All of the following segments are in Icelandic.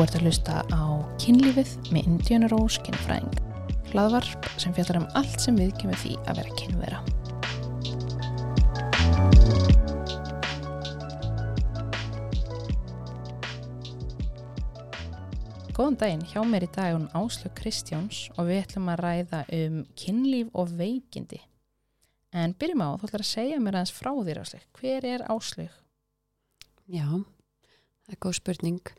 Ert að hlusta á kynlífið með Indiana Rose kynfræðing. Hlaðvarp sem fjallar um allt sem við kemur því að vera kynvera. Góðan daginn, hjá mér í dag er hún Áslög Kristjáns og við ætlum að ræða um kynlíf og veikindi. En byrjum á, þú ætlar að segja mér aðeins frá þér Áslög. Hver er Áslög? Já, það er góð spurning.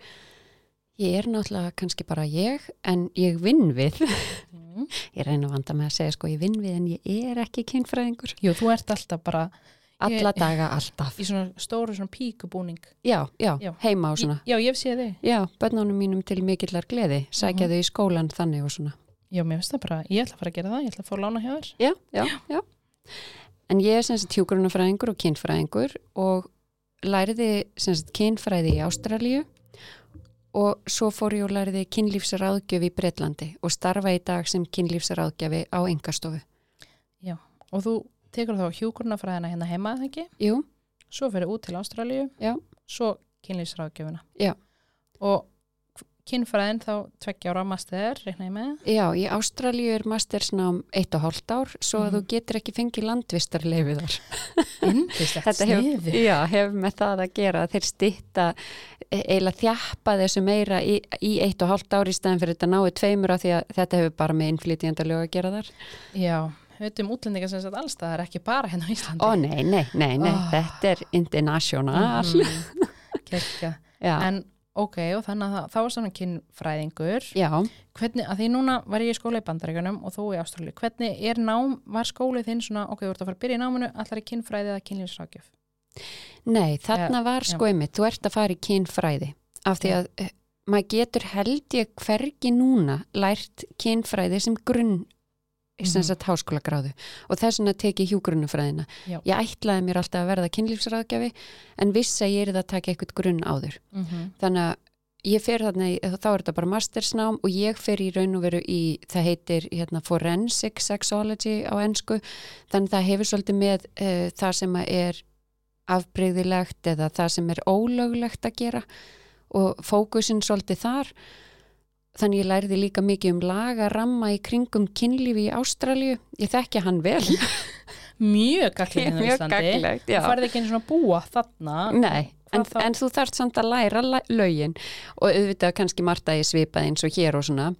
Ég er náttúrulega kannski bara ég, en ég vinn við. Mm. Ég reyna að vanda með að segja sko ég vinn við en ég er ekki kynfræðingur. Jú, þú ert alltaf bara Alla Ég- daga alltaf. í svona stóru svona píkubúning. Já, já, Já. heima og svona. Já, ég séð þig. Já, börnunum mínum til mikillar gleði, sækja Mhm. þau í skólan þannig og svona. Já, mér finnst það bara, ég ætla að fara að gera það, ég ætla að fá lána hjá þér. Já, já, já. En ég er sem sagt hjúgrunafræðingur og kynfræðingur og læriði sem sagt kynfræði í Ástralíu og svo fór ég og læriði kynlífsráðgjöf í Bretlandi og starfa í dag sem kynlífsráðgjöfi á engastofu. Og þú tekur þá hjúkurnafræðina hérna heima, eða ekki? Jú, Svo fyrir út til Ástralíu. Já. Svo kynlífsráðgjöfuna. Já. Og kynfræðin þá tveggja ára master, reikna ég með. já, í Ástralíu er mastersnám eitt og hálft ár svo að Mhm. þú getur ekki fengið landvistarleifi þar. Hefur, sniði. já, hefur með það að gera að þeir stýtta eiginlega þjappa þessu meira í, í eitt og hálft ár í stæðan fyrir þetta náið tveimur af því að þetta hefur bara með innflytjandalög að gera þar. Já, við veitum útlendinga sem sagt allstaðar, ekki bara hérna á Íslandi. Ó nei, nei, nei, nei, Oh. þetta er international. Mm, Kekja. Já, En ok, og þannig að þá var svona kynfræðingur. já, Hvernig, að því núna var ég í skóla í bandaríkunum og þú í Ástralíu. Hvernig er nám, var skólið þinn svona, ok, þú ert að fara að byrja í náminu, allar í kynfræði eða kynlífsrákjöf? nei, þarna var já. sko einmitt, þú ert að fara í kynfræði af því að eh, maður getur held ég hvergi núna lært kynfræði sem grunn sem Mhm. sagt háskólagráðu og þess vegna teki hjúgrunufræðina. Ég ætlaði mér alltaf að verða kynlífsráðgjafi en vissi að ég er það að taka eitthvað grunn áður. Mm -hmm. þannig að ég fer þarna, í- þá er þetta bara mastersnám og ég fer í raun og veru í, það heitir hérna, forensic sexology á ensku, þannig að það hefur svolítið með uh, það sem er afbreyðilegt eða það sem er ólöglegt að gera og fókusin svolítið þar þannig ég læriði líka mikið um laga ramma í kringum kynlífi í Ástralju ég þekki hann vel. Mjög gaglið hérna á mjög Íslandi. gaglegt, Þú farið ekki svona að búa þarna. Nei, en, en þú þarft samt að læra lögin. Og auðvitað kannski Marta ég svipað eins og hér og svona.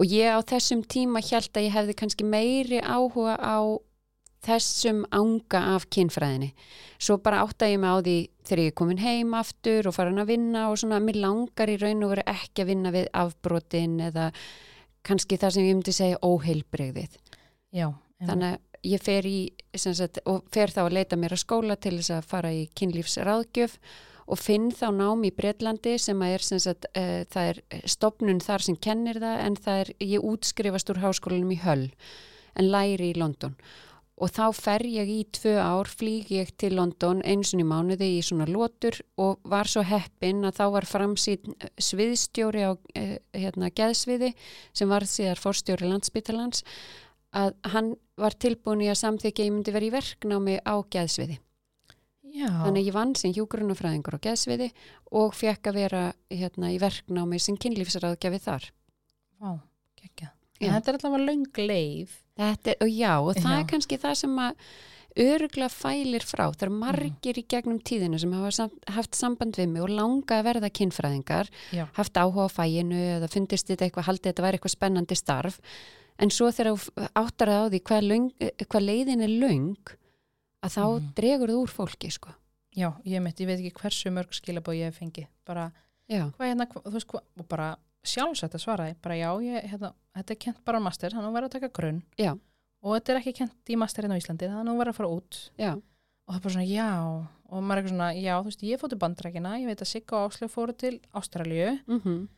Og ég á þessum tíma held að ég hefði kannski meiri áhuga á þessum anga af kynfræðinni. Svo bara átta ég mig á því þegar ég er komin heim aftur og farin að vinna og svona, mér langar í raun og veru ekki að vinna við afbrotin eða kannski það sem ég myndi segja óheilbrigðið. Já. þannig að ég fer í sem sagt, og fer þá að leita mér að skóla til þess að fara í kynlífsráðgjöf og finn þá nám í Bretlandi sem að er sem sagt, uh, það er stopnun þar sem kennir það en það er, ég útskrifast úr háskólanum í Höll en læri í London og þá fer ég í tvö ár, flýg ég til London einsun í mánuði í svona lótur og var svo heppin að þá var framsýn sviðstjóri á uh, hérna, geðsviði sem var síðar forstjóri landsbytalans að hann var tilbúin í að samþykja ég myndi vera í verknámi á geðsviði. Já. Þannig ég vann sem hjúgrunafræðingur á geðsviði og fekk að vera hérna, í verknámi sem kynlífsraðgjafi þar. Vá, gekkja. Já. Þetta er að löng leið. Þetta er, og já, og það Já. er kannski það sem að öruglega fælir frá. Það eru margir í gegnum tíðinu sem hafa samt, haft samband við mig og langa að verða kynfræðingar, Já. haft áhuga á fæinu eða fundist þetta eitthvað, haldið þetta væri eitthvað spennandi starf. En svo þegar áttar það á því hvað, löng, hvað leiðin er löng, að þá Mhm. dregur þú úr fólki, sko. Já, ég mitt, ég veit ekki hversu mörg skilabóð ég hef fengið. Bara, hvað hérna, hva, þú veist hvað, og bara sjálfsagt að svara. Bara já, ég, hérna, þetta er kent bara á master, þannig að þú verður að taka grunn. já, Og þetta er ekki kent í masterinn á Íslandi, þannig að þú verður að fara út. já, Og það er bara svona, já, og maður er eitthvað svona, já, þú veist, ég fóttu bandrækina, ég veit að Sigga og Áslu fóru til Ástralíu. mhm,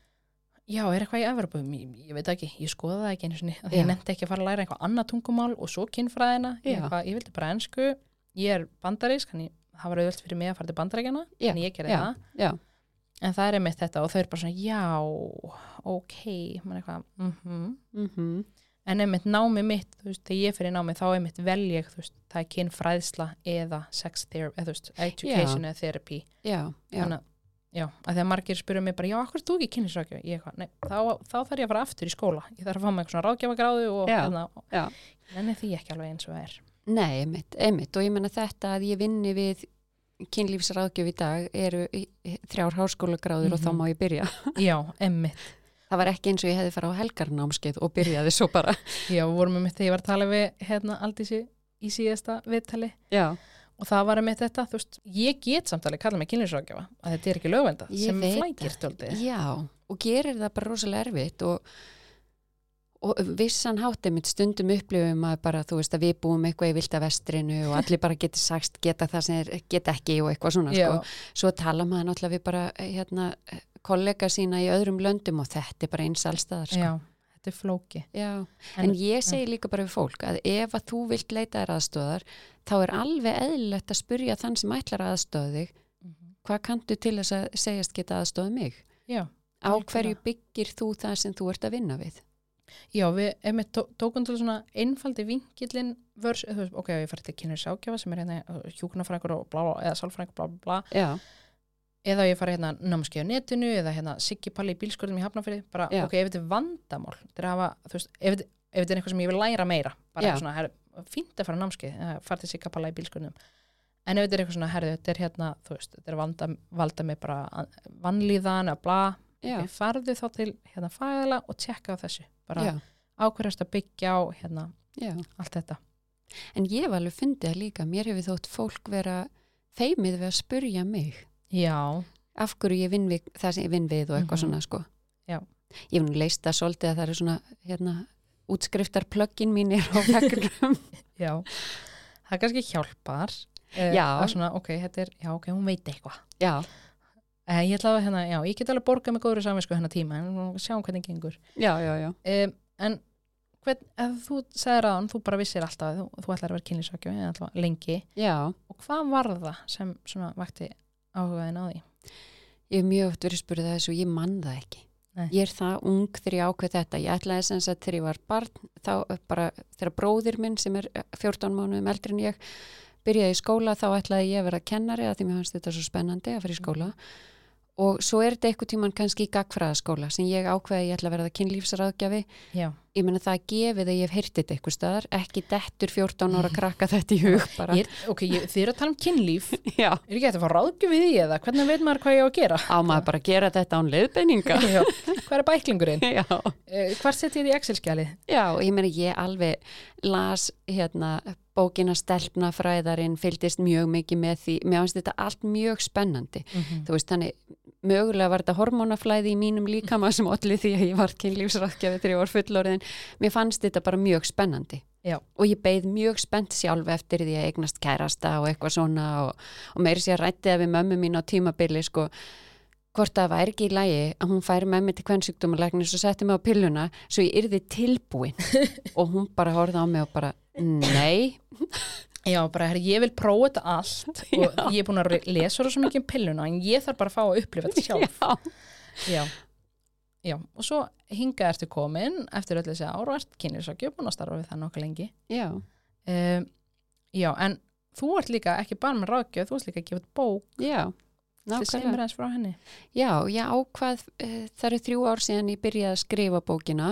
Já, er eitthvað í Evropu? Ég, ég veit ekki, ég skoða það ekki einu sinni. Já. Ég nefndi ekki að fara að læra eitthvað annað tungumál og svo kynfræðina. Ég, ég vildi bara ensku. Ég er bandarísk, þannig það var auðvöld fyrir mig að fara til. Já, Þannig ég gerði það. Já, En það er einmitt þetta og þau eru bara svona, já, ok, mann eitthvað, mhm. mhm, En einmitt námi mitt, þú veist, þegar ég fyrir námi þá einmitt vel ég, þú veist, það er kynfræðsla eða sex therapy, eða þú veist, education eða therapy. já, já, Þannig að já, að því að margir spyrja mig bara, já, akkur er þú ekki kynlisrákjafi? Ég eitthvað, nei, þá, þá þarf ég að fara aftur í skóla. Ég þarf að fá mig eitthvað svona ráðgjafagráðu og Já, hérna, já. nenni því ekki alveg eins og það er. Nei, einmitt, einmitt og ég menna þetta að ég vinni við kynlífsráðgjöf í dag eru í- þrjár háskólagráður og þá Mhm. má ég byrja. Já, emmitt. Það var ekki eins og ég hefði farið á helgarnámskeið og byrjaði svo bara. Já, við vorum með þegar ég var að tala við hérna Aldísi í síðasta viðtali Já, og það var með þetta, þú veist, ég get samtali kalla mig kynlisrákjafa, að þetta er ekki lögvenda sem flækir tóltið. já, og gerir það bara rosalega erfitt og, og vissan hátti mitt stundum upplifum að bara, þú veist, að við búum eitthvað í vilda vestrinu og allir bara geti sagt geta það sem er, geta ekki og eitthvað svona, sko. Svo tala maður náttúrulega við bara, hérna, kollega sína í öðrum löndum og þetta er bara eins allstaðar, sko. já, þetta er flóki. Já, En- en, ég segi líka bara við fólk að ef að þú vilt leita þér aðstóðar þá er alveg eðlilegt að spurja þann sem ætlar að aðstóða þig Mhm. hvað kanntu til þess að segjast geta aðstóða mig? Já, Á hverju byggir þú það sem þú ert að vinna við? Já, við tókum til svona einfaldi vinkillin vörs, veist, ok, ég færi til kynir sákjafa sem er hérna hjúknafrækur og blá, eða sálfrækur, blá, blá, blá, eða ég fari hérna námskeið á netinu, eða hérna Siggi Palli í bílskurðum í Hafnafyrði, bara, Já. ok, ef þetta er vandamál, þetta er að hafa, veist, ef ef þetta er eitthvað sem ég vil læra meira, bara svona, herri, fínt að fara námskeið, fara til Sigga Palla í bílskurðum, en ef þetta er eitthvað svona, herri, þetta er hérna, þú veist, þetta er vanda, valda mig bara að- vannlíðan, eða bla, já, ok, farðu þá til hérna fagala og tjekka á þessu, bara ákverðast að byggja á hérna já. allt þetta. En ég hef alveg fundið það líka, mér hefur þótt fólk vera feimið við að spurja mig Já, af hverju ég vinn við það sem ég vinn við og eitthvað Mhm. svona sko. Já. Ég hef nú leist það svolítið að það eru svona hérna, útskriftar plöggin mínir á veggnum. já. Það er kannski hjálpar. eh, Já. að Svona, ok, þetta er, já, ok, hún veit eitthvað. já, Eh, ég að, hérna, já, ég get alveg borgað með góður samvinsku hennar tíma, en sjáum hvernig gengur. já, já. Um, en hvern, þú segir að hann, þú bara vissir alltaf að þú, þú ætlar að vera alltaf lengi. Já, Og hvað var það sem svona vakti áhugaðin á því? ég hef mjög oft verið spurðið þessu og ég mann það ekki. Nei. Ég er það ung þegar ég ákveð þetta. Ég ætlaði sem sagt þegar ég var barn, þá bara þegar bróðir minn sem er 14 mánuðum eldri en ég byrjaði í skóla þá ætlaði ég að vera kennari að því mér fannst þetta svo spennandi að fara í skóla og svo er þetta eitthvað tíman kannski í gagfræðaskóla sem ég ákveði að ég ætla að verða kynlífsraðgjafi Já, ég meina það gefið að ég hef heyrt þetta eitthvað staðar, ekki dettur 14 ára krakka þetta í hug bara. er- ok, ég, þið eru að tala um kynlíf, Já, er ekki hægt að fá ráðgjöf við því eða hvernig veit maður hvað ég á að gera? á maður bara að gera þetta án leiðbenninga. Já, hvað er bæklingurinn? Já, Uh, Hvar setjið í Excel-skjalið? já, ég meina ég alveg las hérna bókina stelpna fræðarinn, fylgdist mjög mikið með því, mér finnst þetta allt mjög spennandi. Þú veist, þannig mögulega var þetta hormónaflæði í mínum líkama sem allir því að ég var ég var fullorðin. Mér fannst þetta bara mjög spennandi. Já. Og ég beið mjög spennt sjálf eftir því að eignast kærasta og eitthvað svona og, og meiri sér rætti að við mömmu mín á tímabili sko hvort það væri ekki í lagi að hún færi með mig til kvennsjúkdómalæknis og setti mig á pilluna svo ég yrði tilbúin og hún bara horfði á mig og bara nei, Já, bara herri, ég vil prófa þetta allt og Já. ég er búin að lesa svo mikið um pilluna en ég þarf bara að fá að upplifa þetta sjálf. já, Já. Og svo hinga ertu komin eftir öll þessi ár og ert kynlífsakjó búin að starfa við það nokkuð lengi. já, Um, já, en þú ert líka ekki bara með ráðgjöf, þú ert líka að gefa bók já nákvæmlega. sem er aðeins frá henni. Já, ég ákvað, uh, það eru þrjú ár síðan ég byrjaði að skrifa bókina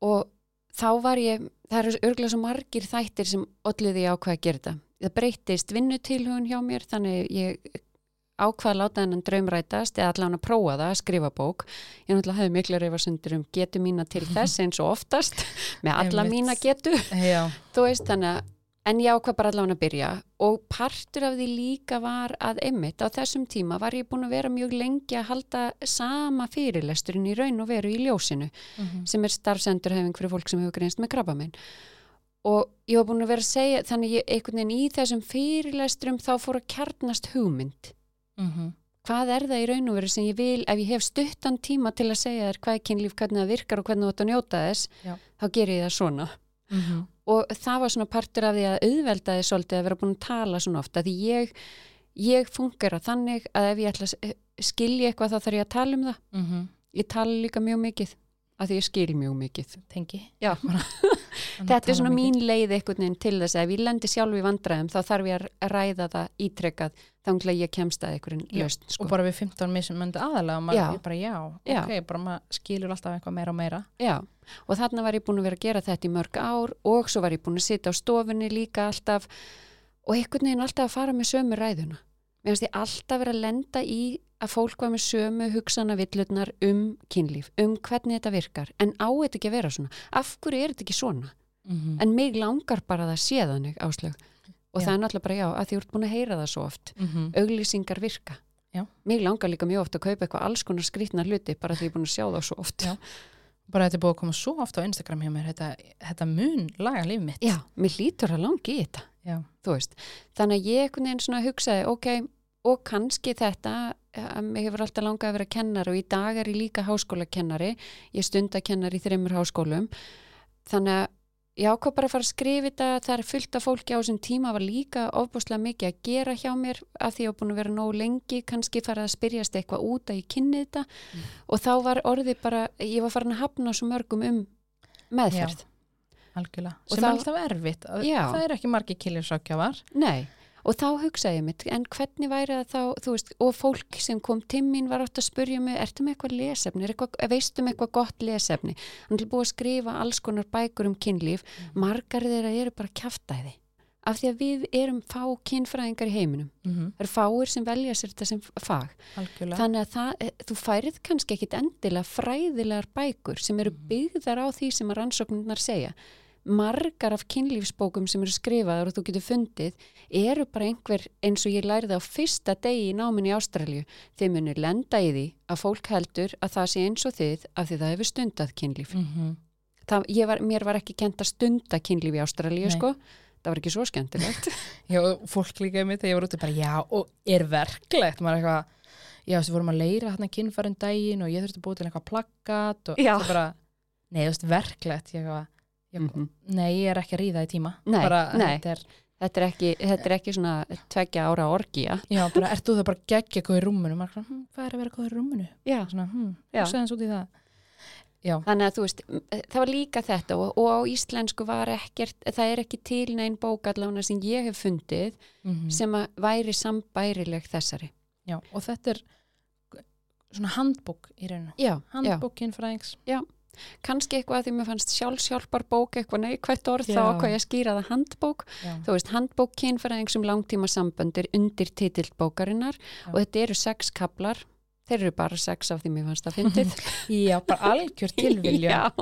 og þá var ég, það eru örgulega svo margir þættir sem olliði ég ákvað að gera þetta. Það breytist vinnutilhugun hjá mér, þannig ég ákvað að láta hennan draumrætast eða allan að prófa það að skrifa bók. Ég náttúrulega hefði mikla reyfarsundur um getu mína til þess eins og oftast með alla mína getu þú veist þannig að en ég ákvað bara allavega að byrja og partur af því líka var að emmitt á þessum tíma var ég búin að vera mjög lengi að halda sama fyrirlesturinn í raun og veru í ljósinu Mhm. sem er starfsendurhefing fyrir fólk sem hefur greinst með krabbaminn og ég var búin að vera að segja þannig ég, einhvern veginn í þessum fyrirlesturum þá fór að kjarnast hugmynd Mhm. hvað er það í raun og veru sem ég vil ef ég hef stuttan tíma til að segja þér hvað er kynlíf, hvernig það virkar og hvernig þú átt að njóta þess Já. þá ger ég það svona Mhm. Og það var svona partur af því að auðveldaði svolítið að vera búin að tala svona ofta því ég, ég funkar að þannig að ef ég ætla að skilja eitthvað þá þarf ég að tala um það Mhm. ég tala líka mjög mikið að því ég skil mjög mikið Tengi. Já. Bara, þetta er svona mín leið einhvern veginn til þess að ef ég lendir sjálf í vandræðum þá þarf ég að ræða það ítrekkað þá ég kemst að einhverjum Já, löst sko. og bara við 15 mismunandi aðalega og maður bara já, Já. ok, bara maður skilur alltaf eitthvað meira og meira Já, og þarna var ég búin að vera að gera þetta í mörg ár og svo var ég búin að sitja á stofunni líka alltaf og einhvern veginn alltaf að fara með sömu ræðuna. Mér finnst ég alltaf vera að lenda í að fólk var með sömu hugsana villutnar um kynlíf, um hvernig þetta virkar, en á þetta ekki að vera svona. Af hverju er þetta ekki svona? mm En mig langar bara að það sé þannig áslög. Og Já. það er náttúrulega bara já, að því þú ert búin að heyra það svo oft. Auglýsingar virka. Já. Mig langar líka mjög oft að kaupa eitthvað alls konar skrýtna hluti bara því ég er búin að sjá það svo oft. Já. bara þetta er búið að koma svo ofta á Instagram hjá mér þetta, þetta mun laga líf mitt Já, mér lítur að langi í þetta. Já. þú veist. Þannig að ég einhvern veginn svona hugsaði, ok, og kannski þetta, að mig hefur alltaf langað að vera kennari og í dag er ég líka háskólakennari, ég stundakennari í þreymur háskólum, þannig að ég ákvað bara að fara að skrifa þetta, það er fullt af fólki á þessum tíma, var líka ofbúslega mikið að gera hjá mér af því ég var búin að vera nógu lengi, kannski farið að spyrjast eitthvað út að ég kynni þetta og þá var orðið bara, ég var farin að hafna svo mörgum um meðferð. Algjörlega, sem er alltaf erfitt Já. það er ekki margir kiljursakjafar Nei, og þá hugsaði ég mitt, en hvernig væri það þá, þú veist, og fólk sem kom til mín var átt að spurja mig, ertu með eitthvað lesefni, er eitthvað, veistu með eitthvað gott lesefni? Hann er búið að skrifa alls konar bækur um kynlíf, margar þeirra eru bara kjaftæði, af því að við erum fá kynfræðingar í heiminum. mm -hmm. Það eru fáir sem velja sér þetta sem fag. algjörlega Þannig að það, eh, þú færið kannski ekkit endilega fræðilegar bækur sem eru byggðar á því sem að rannsóknirnar segja. Margar af kynlífsbókum sem eru skrifaðar og þú getur fundið eru bara einhver eins og ég lærði á fyrsta degi í náminni í Ástralju. Þið munir lenda í því að fólk heldur að það sé eins og þið af því það hefur stundað kynlíf. mm -hmm. Það, var, mér var ekki kent að stunda kynlíf í Ástralju sko. Það var ekki svo skemmtilegt. Já, og fólk líka með þegar ég var úti bara, já, og er verklegt, maður er eitthvað, já, þess að vorum að leira hérna kynfærin daginn og ég þurfti að búið til eitthvað plaggat og það bara, nei, þú veist, verklegt, ég eitthvað, ég, Mhm. nei, ég er ekki að ríða í tíma. Nei, bara, nei. Þetta er, Þetta er ekki, þetta er ekki svona tveggja ára orgía. já, bara, ert þú það bara geggja góð í rúmunu? Maður hm, hvað er að vera góð í rúmunu? Já. Svona, hm, Já. í það. Já, Þannig að þú veist, m- það var líka þetta og, og á íslensku var ekkert, það er ekki til neinn bók allavega sem ég hef fundið mm sem að væri sambærileg þessari. já, og þetta er svona handbók í rauninu. Já, já. Kannski eitthvað að því mér fannst sjálfsjálfar bók eitthvað neikvætt orð Já. þá ég að skýra það handbók. Já, Þú veist, handbók kynfæraðing sem langtíma samböndir undir titill bókarinnar Já. og þetta eru sex kaplar. Þeir eru bara sex af því mér fannst það fyndið. já bara algjör tilvilja.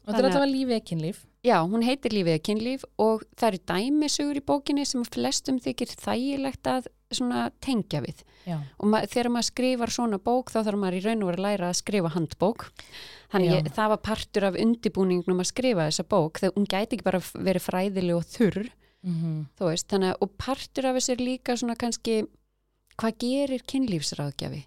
Og þetta er að- alltaf lífið ekki kynlíf. Já, hún heitir Lífið að kynlíf og það eru dæmisugur í bókinni sem flestum þykir þægilegt að tengja við. Já. Og ma þegar maður skrifar svona bók þá þarf maður í raun og verið að læra að skrifa handbók. Þannig ég, það var partur af undibúningnum að skrifa þessa bók þegar hún gæti ekki bara verið fræðileg og þurr, Mm þú veist. Þannig og partur af þessu er líka svona kannski hvað gerir kynlífsráðgjafi?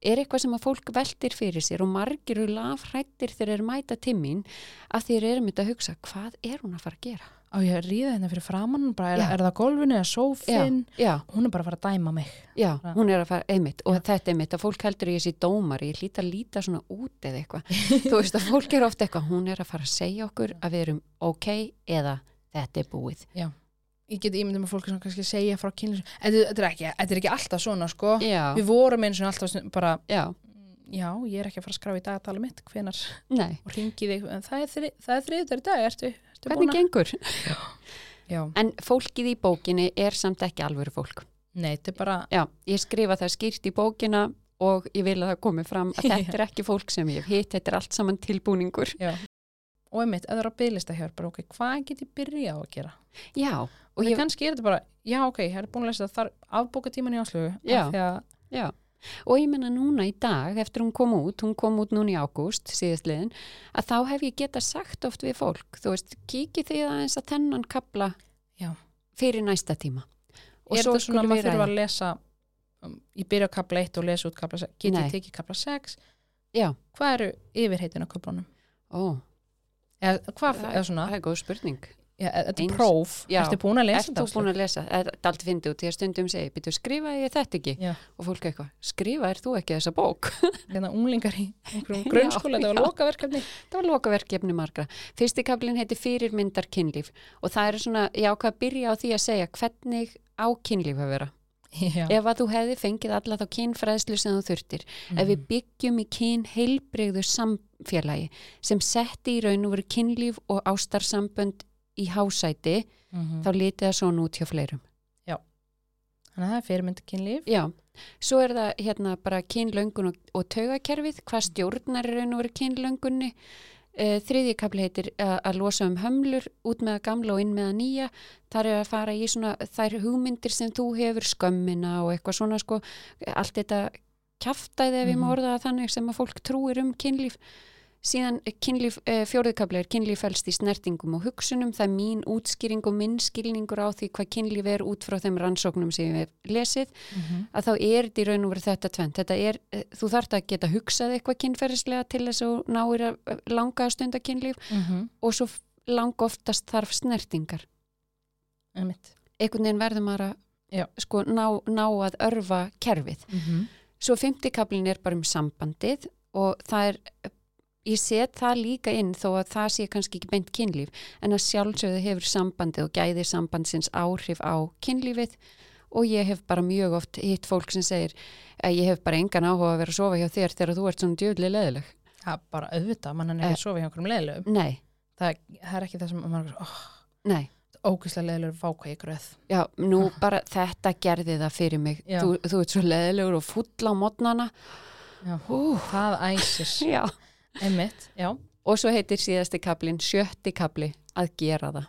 Er eitthvað sem að fólk veltir fyrir sér og margir eru lafhrættir þegar þeir mæta timminn að þeir eru myndið að hugsa hvað er hún að fara að gera? Á ég að ríða hérna fyrir framann, bara er, Já. er það gólfinu eða sófinn? Já, Hún er bara að fara að dæma mig. já, Já. hún er að fara einmitt og Já. þetta er einmitt að fólk heldur ég sé dómar ég hlýta að líta svona út eða eitthvað þú veist að fólk er ofta eitthvað hún er að fara að segja okkur að við erum ok eða þetta er búið Já. Ég get ímyndum að fólk sem kannski segja frá kynlíf. Þetta þetta er ekki, þetta er ekki alltaf svona, sko. Já, Við vorum eins og alltaf bara, já, já, ég er ekki að fara að skrá í dagatali mitt, hvenar, nei og ringi þig, en það er, þri, það er þriðutar í dag, ertu Hvernig að? gengur? Já, En fólkið í bókinni er samt ekki alvöru fólk nei, þetta er bara, Já, ég skrifa það skýrt í bókina og ég vil að það komi fram að þetta er ekki fólk sem ég hitt, þetta er allt saman tilbúningur já. Og einmitt, ef það er á bygglista hér, bara, ok, hvað get ég byrja á að gera? Já, Og ég, kannski er þetta bara, já, ok, ég er búin að lesa það þar afbóka tíman í áslögu. Já. Því að, Já, og ég menna núna í dag, eftir hún kom út, hún kom út núna í ágúst, síðastliðin, að þá hef ég geta sagt oft við fólk, þú veist, kíkið þið aðeins að þennan kapla Já. fyrir næsta tíma. Og er þetta svona að maður ræða. að lesa, um, ég byrja á kapla 1 og lesa út kapla 6, get ég tekið kapla 6? Já, Hvað eru yfirheitin á kaplunum? ó, Eða, hvað, það, eða svona, það er góð spurning. Já, e- þetta er próf, ertu búin að lesa Ert þú búin að lesa? Þetta er allt fyndið út því að stundum segi, býtu skrifa ég þetta ekki? Já. Og fólk eitthvað, skrifa er þú ekki þessa bók? Hérna unglingar í grunnskóla, þetta var lokaverkefni. Það var lokaverkefni margra. Fyrsti kaplinn heiti fyrirmyndar kynlíf og það er svona, ég ákvað að byrja á því að segja hvernig á kynlíf að vera. Já. Ef að þú hefði fengið alla þá kynfræðslu sem þú þurftir. Ef við byggjum í kyn heilbrigðu samfélagi sem setti í raun og veru kynlíf og ástarsambönd í hásæti, Mhm. þá litið það svona út hjá fleirum. Þannig að það er fyrirmynd kynlíf. Já, svo er það hérna bara kynlöngun og, og taugakerfið, hvað stjórnar er raun og veru kynlöngunni. Uh, þriðji kapli heitir að, að losa um hömlur út með að gamla og inn með að nýja. Það er að fara í svona þær hugmyndir sem þú hefur skömmina og eitthvað svona sko, allt þetta kjaftaði ef ég má Mhm. orða það þannig sem að fólk trúir um kynlíf. Síðan kynlíf, uh, fjórðikabli er kynlíf felst í snertingum og hugsunum, það er mín útskýring og minn skilningur á því hvað kynlíf er út frá þeim rannsóknum sem hef lesið Mhm. að þá er þetta í raun og verið þetta tvent. Þetta er, eh, þú þarft að geta hugsað eitthvað kynferðislega til þess að náir að eh, langa stunda kynlíf Mhm. og svo lang oftast þarf snertingar. Einhvern veginn verður maður að sko, ná, ná að örfa kerfið. Mhm. Svo fymtikablin er bara um sambandið og það er, ég set það líka inn þó að það sé kannski ekki beint kynlíf en að sjálfsögðu hefur sambandið og gæði sambandsins áhrif á kynlífið og ég hef bara mjög oft hitt fólk sem segir að ég hef bara engan áhuga að vera að sofa hjá þér þegar þú ert svona djöðlega leðileg. Það er bara auðvitað, mann er ekki Eh. að sofa hjá einhverjum leðilöfum. Nei, Það, það er ekki það sem mann er, oh, nei. ógæslega leðilöfum fá hvað ég gröð. Já, nú bara þetta gerði það fyrir mig. Þú, þú ert svo leðilegur og full á mótnana. Já. Hú, Það æsir. já. Einmitt. Og svo heitir síðasti kablin sjötti kabli að gera það.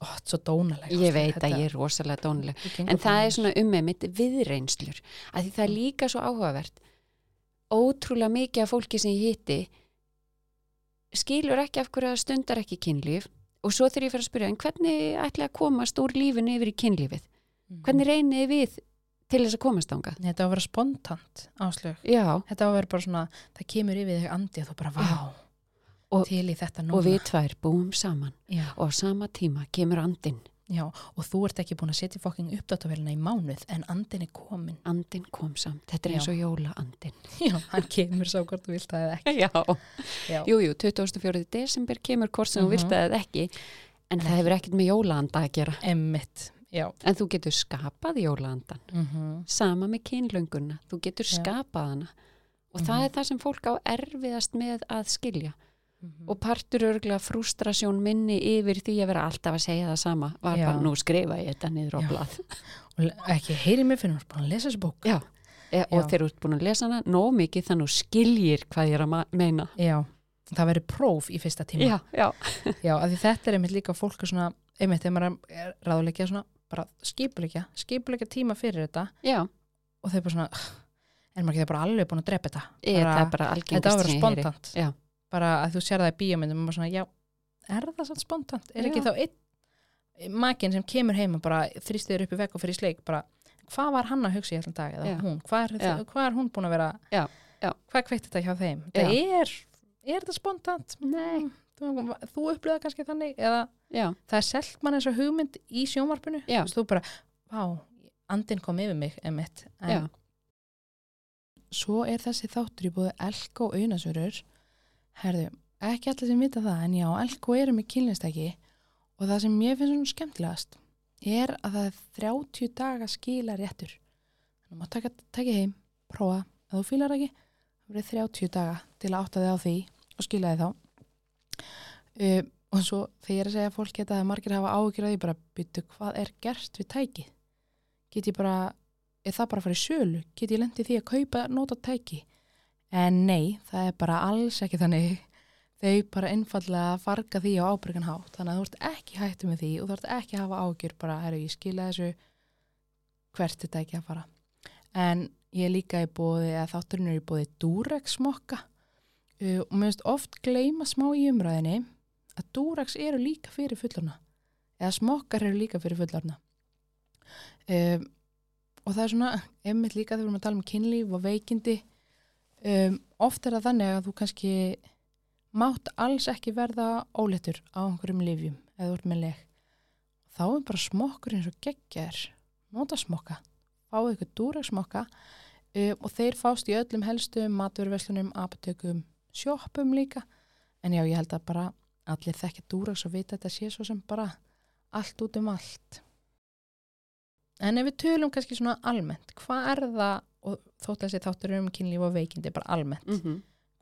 Ó, þetta er svo dónalega. Ég veit að ég er rosalega dónuleg. En það er svona um með mitt viðreynslur. Að því það er líka svo áhugavert. Ótrúlega mikið af fólki sem ég hitti skilur ekki af hverju það stundar ekki kynlíf og svo þegar ég fyrir að spyrja en hvernig ætla að komast úr lífinu yfir í kynlífið? Mhm. Hvernig reynið við til þess að komast ánga? Þetta á að vera spontant áslög. Já, Þetta á að vera bara svona, það kemur yfir þig andi og þú bara, vá, Og- til í þetta núna. og við tvær búum saman Já, og á sama tíma kemur andin. já, og þú ert ekki búin að setja fokking uppdátavélina í mánuð, en andin er komin. Andin kom samt. Þetta er Já. eins og jóla andin. Já, hann kemur sá hvort þú vilt það eða ekki. Já. Já, Jú, jú, 24. desember kemur hvort sem þú Mhm. vilt það ekki. En það hefur ekkert með jólaanda að gera. emmitt, já. En þú getur skapað jólaandan. Mm Sama með kynlönguna. Þú getur Já. skapað hana. Og Mhm. það er það sem fólk á erfiðast með að skilja. Og partur örglega frustrasjón minni yfir því að vera alltaf að segja það sama. Var Já. bara, nú skrifa ég þetta niður á Já. blað. Og ekki heyri mig fyrir að lesa þessu bók. Já. E, og þegar þú ert búin að lesa hana, nóg mikið þannig skiljir hvað ég er að meina. Já, það verður próf í fyrsta tíma. Já, já. Já, af því þetta er einmitt líka fólk svona, einmitt þegar maður er ráðuleikja svona, bara skipuleikja, skipuleikja tíma fyrir þetta Já, og þau bara svona, "Ugh, er maður ekki bara alveg búin að drepa þetta? ég, það er bara Þetta ég heyri. spontant. Bara að þú sér það í bíómyndum og maður svona, já, er það svona spontant? Er ekki Já. þá einn makinn sem kemur heim og bara þrýstiður upp í vekk og fyrir sleik, bara, hvað var hann að hugsa í allan dag? Eða Já. hún, hvað er, hvað er hún búin að vera, Já, já. hvað kveikt þetta hjá þeim? Það er, er þetta spontant? Nei. Þú, upplöða kannski þannig, eða Já, það er selt mann eins og hugmynd í sjónvarpinu. Já. Þú bara, vá, andin kom yfir mig emitt, svo er þessi þáttur í búið elko og auðnasörur herðu, ekki allir sem vita það en já, elko eru með kynlistæki og það sem ég finnst svona skemmtilegast er að það er 30 daga skila réttur. Þannig maður taka, taka heim, prófa. Ef þú fýlar ekki, það verið 30 daga til að átta þig á því og skila þig þá um, og svo þegar ég er að segja fólk geta að margir hafa áhyggjur að því bara byttu hvað er gert við tæki get ég bara, er það bara að fara í sölu? Get ég lendið því að kaupa nota tæki? En nei, það er bara alls ekki þannig. Þau bara einfallega farga því á ábyrgan hátt. Þannig að þú ert ekki hættu með því og þú ert ekki að hafa ágjur bara, herru, ég skila þessu hvert þetta ekki að fara? En ég er líka í bóði að þátturinn er í bóði Durex smokka uh, og mér finnst oft gleyma smá í umræðinni að Durex eru líka fyrir fullorna eða smokkar eru líka fyrir fullorna um, og það er svona emmitt líka þegar við erum að tala um kynlíf og veikindi um, oft er það þannig að þú kannski mátt alls ekki verða óleittur á einhverjum lifjum eða ert með leg. Þá er bara smokkur eins og geggjar nota smokka, fáið ykkur dúreg smokka um, og þeir fást í öllum helstu maturverslunum, apotekum sjoppum líka. En já, ég held að bara allir þekkja dúregs og vita þetta sé svo sem bara allt út um allt. En ef við tölum kannski svona almennt, hvað er það og þótt að þessi þáttur um kynlíf og veikindi bara almennt, mm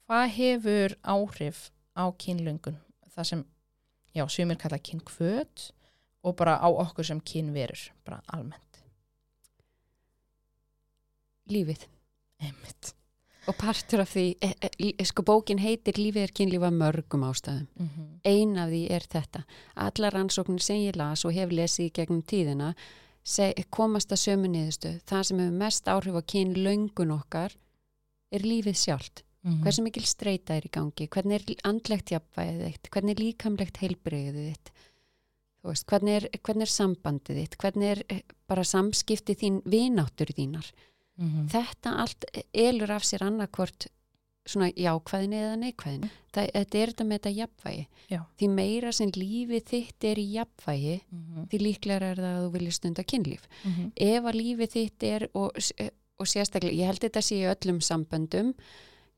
hvað hefur áhrif á kynlöngun? Það sem, já, sumir kalla kynkvöt og bara á okkur sem kynverur, bara almennt. Lífið. Einmitt og partur af því, e, e, sko bókin heitir Lífið er kynlífa mörgum ástæðum. Mm -hmm. ein af því er þetta. Allar rannsóknir sem ég las og hef lesið gegnum tíðina seg, komast að sömu niðurstu það sem hefur mest áhrif á kynlöngun okkar er lífið sjálft. Mhm. hversu mikil streyta er í gangi hvernig er andlegt jafnvæðið þitt hvernig er líkamlegt heilbreyðið veist, hvernig er, hvernig er sambandið þitt hvernig er eh, bara samskipti þín vináttur þínar Mhm. þetta allt elur af sér annarkvort svona jákvæðin eða neikvæðin það, þetta er þetta með þetta jafnvægi Já. því meira sem lífið þitt er í jafnvægi Mhm. því líklega er það að þú viljið stunda kynlíf Mhm. ef að lífið þitt er og, og sérstaklega, ég held þetta sé í öllum samböndum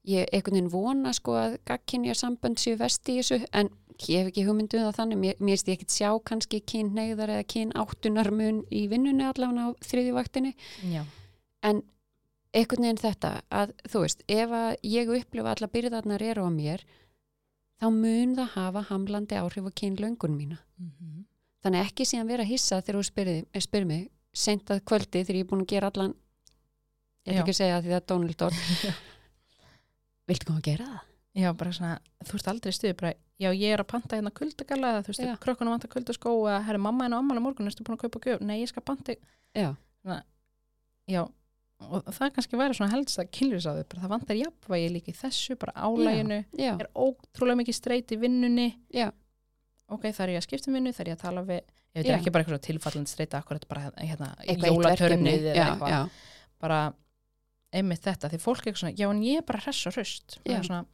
ég einhvern veginn vona sko að gagkinja sambönd séu vesti í þessu en ég hef ekki hugmyndu það þannig, mér, mér ég ekkert sjá kannski kynneiðar eða kynáttunarmun í vinnunni allavega á þriðjuvaktinni Já. En einhvern veginn þetta að þú veist, ef að ég upplifa alla byrðarnar eru á mér þá mun það hafa hamlandi áhrif á kynlöngun mína. Mhm. þannig ekki síðan vera hissa þegar þú spyrir, spyrir mig sent að kvöldi þegar ég er búin að gera allan ég Já. ekki að segja því það er Donald viltu koma að gera það? Já, bara svona, þú veist aldrei stuði bara, já, ég er að panta hérna kuldagalla eða þú veist, krökkunum vantar kuldaskó eða herri mamma henni á ammali morgun, erstu búin að kaupa gjöf? Nei, ég skal panta, Já, já og það kannski væri svona helst að kynlýrsáðu bara það vantar jafnvægi líka í þessu bara álæginu, já, er ótrúlega mikið streyt í vinnunni, já, ok, það er ég að skipta um vinnu, það er ég að tala við ég veit Já. ekki bara eitthvað tilfallandi streyta akkurat bara hérna, já, já, bara einmitt þetta, því fólk er eitthvað svona, já, en ég er bara hress og hrust, og Já. svona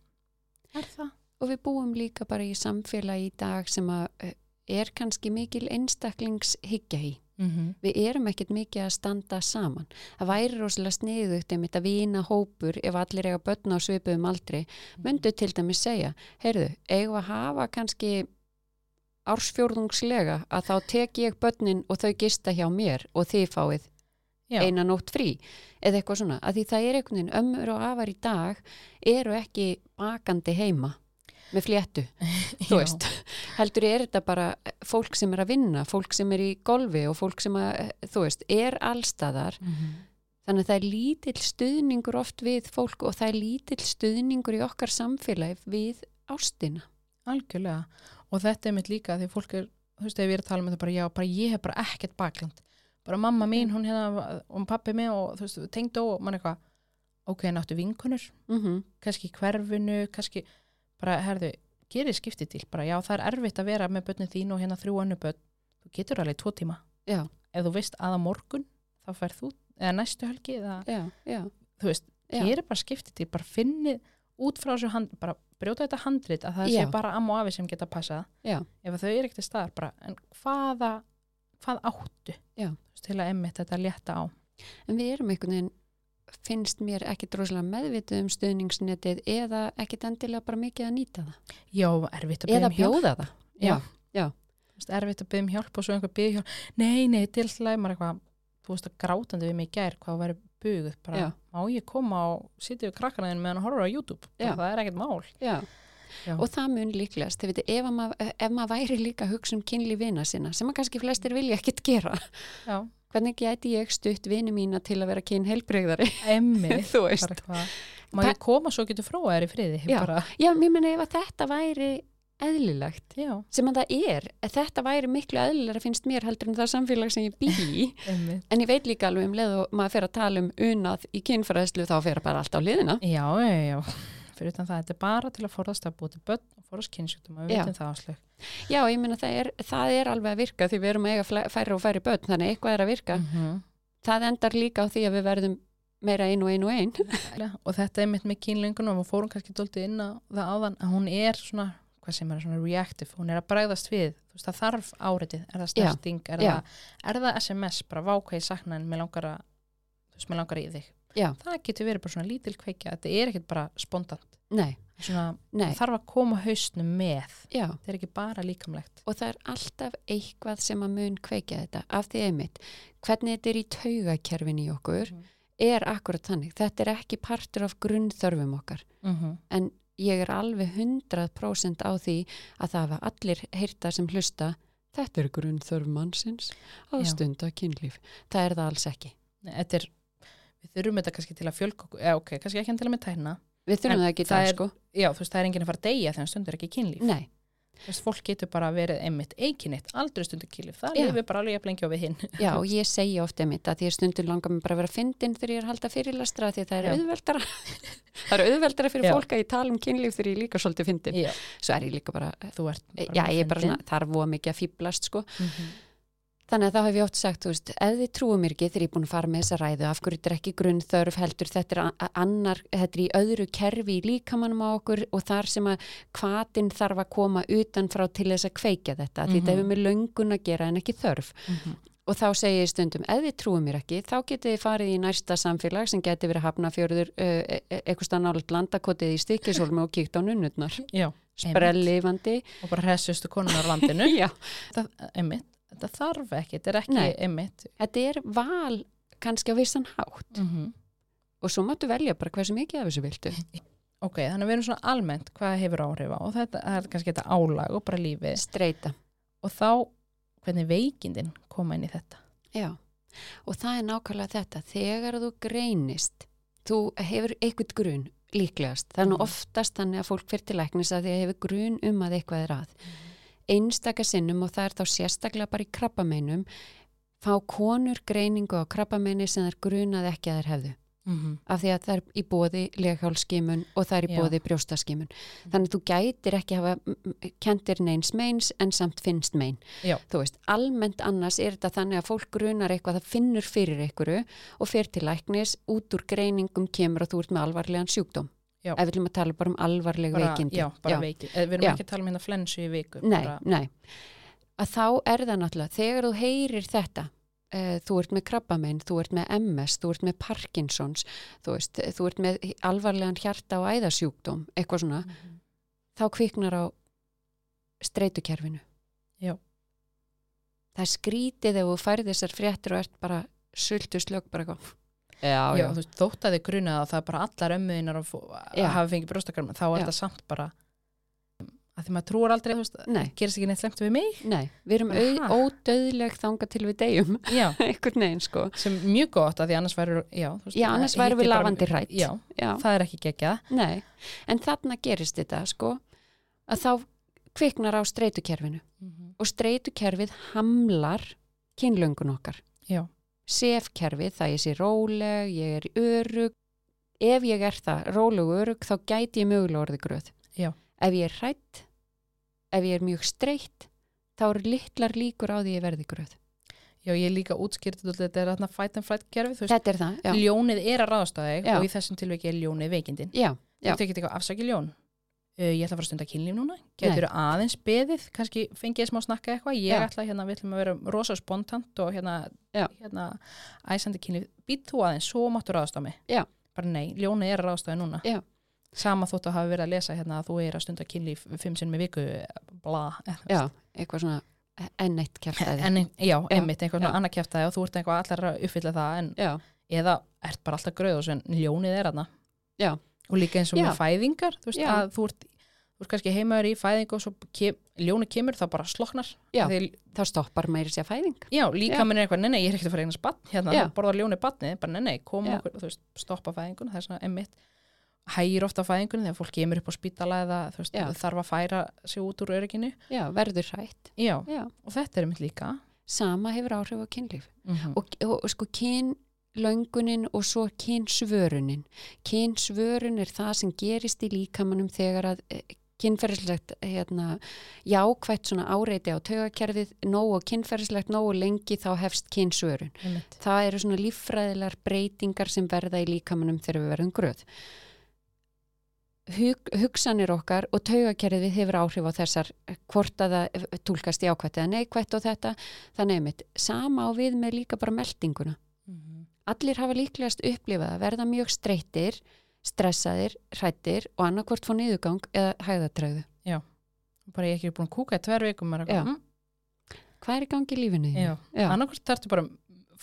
er það? og við búum líka bara í samfélagi í dag sem að eh, er kannski mikil einstaklingshyggja í Mm -hmm. við erum ekkert mikið að standa saman. Það væri rosalega sniðugt einmitt að vina hópur ef allir eiga börn á svipuðum aldri. Myndu til dæmis segja heyrðu, eigum að hafa kannski ársfjórðungslega að þá tek ég börnin og þau gista hjá mér og þið fáið Já. eina nótt frí? Eða eitthvað svona, að því það er einhvern veginn ömmur og afar í dag eru ekki bakandi heima með fléttu, þú veist heldur er þetta bara fólk sem er að vinna, fólk sem er í golfi og fólk sem að, þú veist, er allstaðar Mhm. þannig að það er lítill stuðningur oft við fólk og það er lítill stuðningur í okkar samfélagi við ástina Algjörlega. Og þetta er mitt líka því fólk er, þú veist, ef ég er að tala með það bara, já, bara ég hef bara ekkert bakland. Bara mamma mín, hún hérna, og pappi mig og þú veist, tengd og mann eitthvað, ok, náttu vinkonur, mm -hmm. kannski hverfinu, kannski, bara, herðu, gerir skiptið til, bara, já, það er erfitt að vera með börnin þín og hérna þrjú önnu börn. Þú getur alveg tvo tíma. já, Ef þú veist að á morgun, þá færð þú, eða næstu helgi, eða, já, já, þú veist, gerir bara skiptið til, bara finnið út frá þessu hand, bara brjóta þetta handrit að það sé bara amma og afi sem geta passað. Já. ef þau eru ekkert í staðar bara, en hvaða hvað áttu? Til að emmitt þetta létta á. En við erum einhvern veginn finnst mér ekki droslega meðvitið um stuðningsnetið eða ekkit endilega bara mikið að nýta það já, erfitt að eða byggja um hjálp bjóða það já. já. Veist, erfitt að byggja um hjálp og svo einhver byggja hjálp nei, nei, til slæmar eitthvað þú veist að grátandi við mig gær hvað væri buguð bara, Já. má ég koma og sitja við krakkana þinn meðan hann horfur á YouTube Já. það er ekkert mál Já. Já. Og það mun líklegast. Þið ef, að mað, ef maður væri líka að hugsa um kynli vina sinna sem að kannski flestir vilja ekkit gera. Já, hvernig geti ég stutt vini mína til að vera kyn heilbreyðari emmitt þú veist. má ég koma svo getur fróa þér í friði Já. bara, já, mér menna ef þetta væri eðlilegt já, sem að það er, þetta væri miklu eðlilega finnst mér heldur en það samfélag sem ég bý í. En ég veit líka alveg um leið og maður fer að tala um unað í kynfræðslu þá fer bara allt á liðina já, já, já fyrir utan það, þetta er bara til að forðast að búið til börn og forðast kynnsjúkdum við Já. vitum það áslög já, ég menna það það er alveg að virka því við erum að eiga færri og færri börn þannig eitthvað er að virka. -hmm. það endar líka á því að við verðum meira ein og ein og ein. Og þetta er mitt með kynlengun og við fórum kannski dóltið inn á það áðan að hún er svona, hvað sem er svona reactive, hún er að bregðast við. Þú veist það þarf áriðið, er það snerting? Er, er það SMS, bara vákvæði sakna en mér langar að þú veist, mér langar í þig Já. það getur verið bara svona lítil kveikja þetta er ekkert bara spontant. Nei, svona, nei, þarf að koma hausnum með. Já. Þetta er ekki bara líkamlegt. Og það er alltaf eitthvað sem að mun kveikja þetta af því einmitt, hvernig þetta er í taugakerfin í okkur Mhm. er akkurat þannig, þetta er ekki partur af grunnþörfum okkar. Mm -hmm. en ég er alveg 100% á því að það hafa allir heyrta sem hlusta þetta er grunnþörf mannsins að stunda kynlíf. Það er það alls ekki. Þetta er, við þurfum þetta kannski til að fjölga okkur, eða ok, kannski ekki endilega með tækna við þurfum En það ekki það er- sko. Já, þú veist, það er enginn að fara að deyja þegar stundur ekki kynlíf. Nei, Þú veist, fólk getur bara verið einmitt eiginnitt, aldrei stundur kynlíf, það lifir bara alveg jafn lengi á við hinn. já og ég segja ofta einmitt að því að stundum langar mig bara að vera fyndin þegar ég er að halda fyrirlastra því að það er auðveldara. Það er auðveldara fyrir Já. fólk að ég tala um kynlíf þegar ég líka svolítið fyndin. Svo er ég líka bara, þú ert bara já ég er bara svona þarf voða mikið að fýblast sko. Mhm. Þannig að þá hef ég oft sagt, þú veist, ef þið trúum mér ekki þegar ég er búin að fara með þessa ræðu, af hverju þetta er ekki grunnþörf heldur, þetta er, annar, þetta er í öðru kerfi í líkamannum á okkur og þar sem að hvatin þarf að koma utan frá til þess að kveikja þetta, því þetta Mhm. hefur með löngun að gera en ekki þörf. Mhm. Og þá segi ég stundum, ef þið trúum mér ekki, þá getið þið farið í næsta samfélag sem geti verið hafnafjörður uh, eitthvað stað nálega landakotið í stikkisólmi og kíkt á nunnutnar. Já, Sprellifandi. og bara hressustu konunar á landinu. Já, þetta, einmitt, þetta þarf ekki, þetta er ekki Nei. einmitt. þetta er val kannski á vissan hátt. Mm og svo máttu velja bara hversu mikið af þessu viltu Ok, þannig að við erum svona almennt hvað hefur áhrif á og þetta er kannski þetta álag og bara lífið streyta og þá hvernig veikindin koma inn í þetta. já. og það er nákvæmlega þetta þegar þú greinist þú hefur eitthvað grun líklegast, er nú Mhm. oftast þannig að fólk fyrir til læknis að því að hefur grun um að eitthvað er að einstaka sinnum og það er þá sérstaklega bara í krabbameinum fá konur greiningu á krabbameini sem þær grunað ekki að þær hefðu Mm -hmm. af því að það er í bóði leghálskimun og það er í Já. bóði brjóstaskimun. Þannig þú gætir ekki hafa kentir neins meins en samt finnst mein. Já. Þú veist, almennt annars er þetta þannig að fólk grunar eitthvað, það finnur fyrir einhverju og fer til læknis, út úr greiningum kemur að þú ert með alvarlegan sjúkdóm. Já. Ef við viljum að tala bara um alvarleg bara, veikindi. Já, bara veiki. Við erum Já. ekki að tala um hérna flensu í viku. Nei, bara, nei. Að þá er það náttúrulega, þegar þú heyrir þetta, uh, þú ert með krabbamein, þú ert með MS, þú ert með Parkinsons, þú veist, þú ert með alvarlegan hjarta og æðasjúkdóm, eitthvað svona, Mhm. þá kviknar á streytukerfinu. Já. Það skrítið ef þú færið þessar fréttir og ert bara sultu slögg bara eitthvað. Já, Já, veist, þótt að þið grunað að það er bara allar ömmuðinar að að hafa fengið brjóstakarma, þá er þetta samt bara að því maður trúar aldrei, Nei. gerist ekki neitt slemt við mig. Nei, við erum ódauðleg þanga til við deyjum, einhvern veginn sko. sem er mjög gott að því annars væru, já, veist, Já, annars það værum við lafandi hrædd. Já, Já, það er ekki geggjað. nei, en þarna gerist þetta sko, að þá kviknar á streytukerfinu og streytukerfið hamlar kynlöngun okkar. Já, Sefkerfið, það ég sé róleg, ég er örug. Ef ég er það róleg og örug, þá gæti ég mögulega orðið gröð. Já. Ef ég er hrætt, ef ég er mjög streytt, þá eru litlar líkur á því ég verði gröð. já, ég er líka útskýrt þetta er þarna fight and flight kerfi, þú veist, Þetta er það, já. ljónið er að ráðast á þig og í þessum tilveiki er ljónið veikindin. Já, Þú Já. tekit eitthvað afsaki ljón. Uh, ég ætla að fara að stunda kynlíf núna. Getur aðeins beðið, kannski fengið smá snakka eitthvað. Ég Já. ætla hérna, við ætlum að vera rosa spontant og hérna, hérna æsandi kynlíf. Být þú aðeins, svo máttu ráðast á mig. Já. Bara nei, ljónið er að ráðast á þig núna. Já. Sama þóttu að hafa verið að lesa hérna að þú er að stunda kynlíf fimm sinn með viku, bla. já, eitthvað svona enn eitt kjartaði. En, já, einmitt, einhvern svona annað kæftæði og þú ert eitthvað allar að uppfylla það en Já, eða ert bara alltaf gröð og svo en ljónið er aðna Já. Og líka eins og Já. með fæðingar þú veist Já. að þú ert, þú ert kannski heimaður í fæðingu og svo kem, ljónið kemur þá bara sloknar. Þá stoppar meiri sér fæðing. já líka minn er eitthvað, nei nei, ég er ekkert að fara eignast batn hérna, borðar ljónið batnið, bara nei nei, koma þú veist, stoppa fæðingun það er svona emmitt, hægir ofta á fæðingun þegar fólk kemur upp á spítala eða þú veist, þarf að færa sig út úr örygginu. Já, verður hrætt. og þetta er einmitt líka. Sama hefur áhrif á kynlíf. mm Og, og, og sko kynlöngunin og svo kynsvörunin. Kynsvörun er það sem gerist í líkamannum þegar að eh, kynferðislegt hérna, jákvætt svona áreiti á taugakerfið, nógu kynferðislegt, nógu lengi þá hefst kynsvörun. einmitt. Það eru svona líffræðilegar breytingar sem verða í líkamanum þegar við verðum gröð. Hug, hugsanir okkar og taugakerfið hefur áhrif á þessar hvort að það túlkast jákvætt eða neikvætt og þetta. Þannig einmitt, sama á við með líka bara meldinguna. Mhm. Allir hafa líklegast upplifað að verða mjög streytir, stressaðir, hrættir og annarkvort fór niðurgang eða hæðatröðu. bara ég ekki búin að kúka í tver vikum er Já. mm, Hvað er í gangi í lífinu? þínu? já. Já. annarkvært þarftu bara að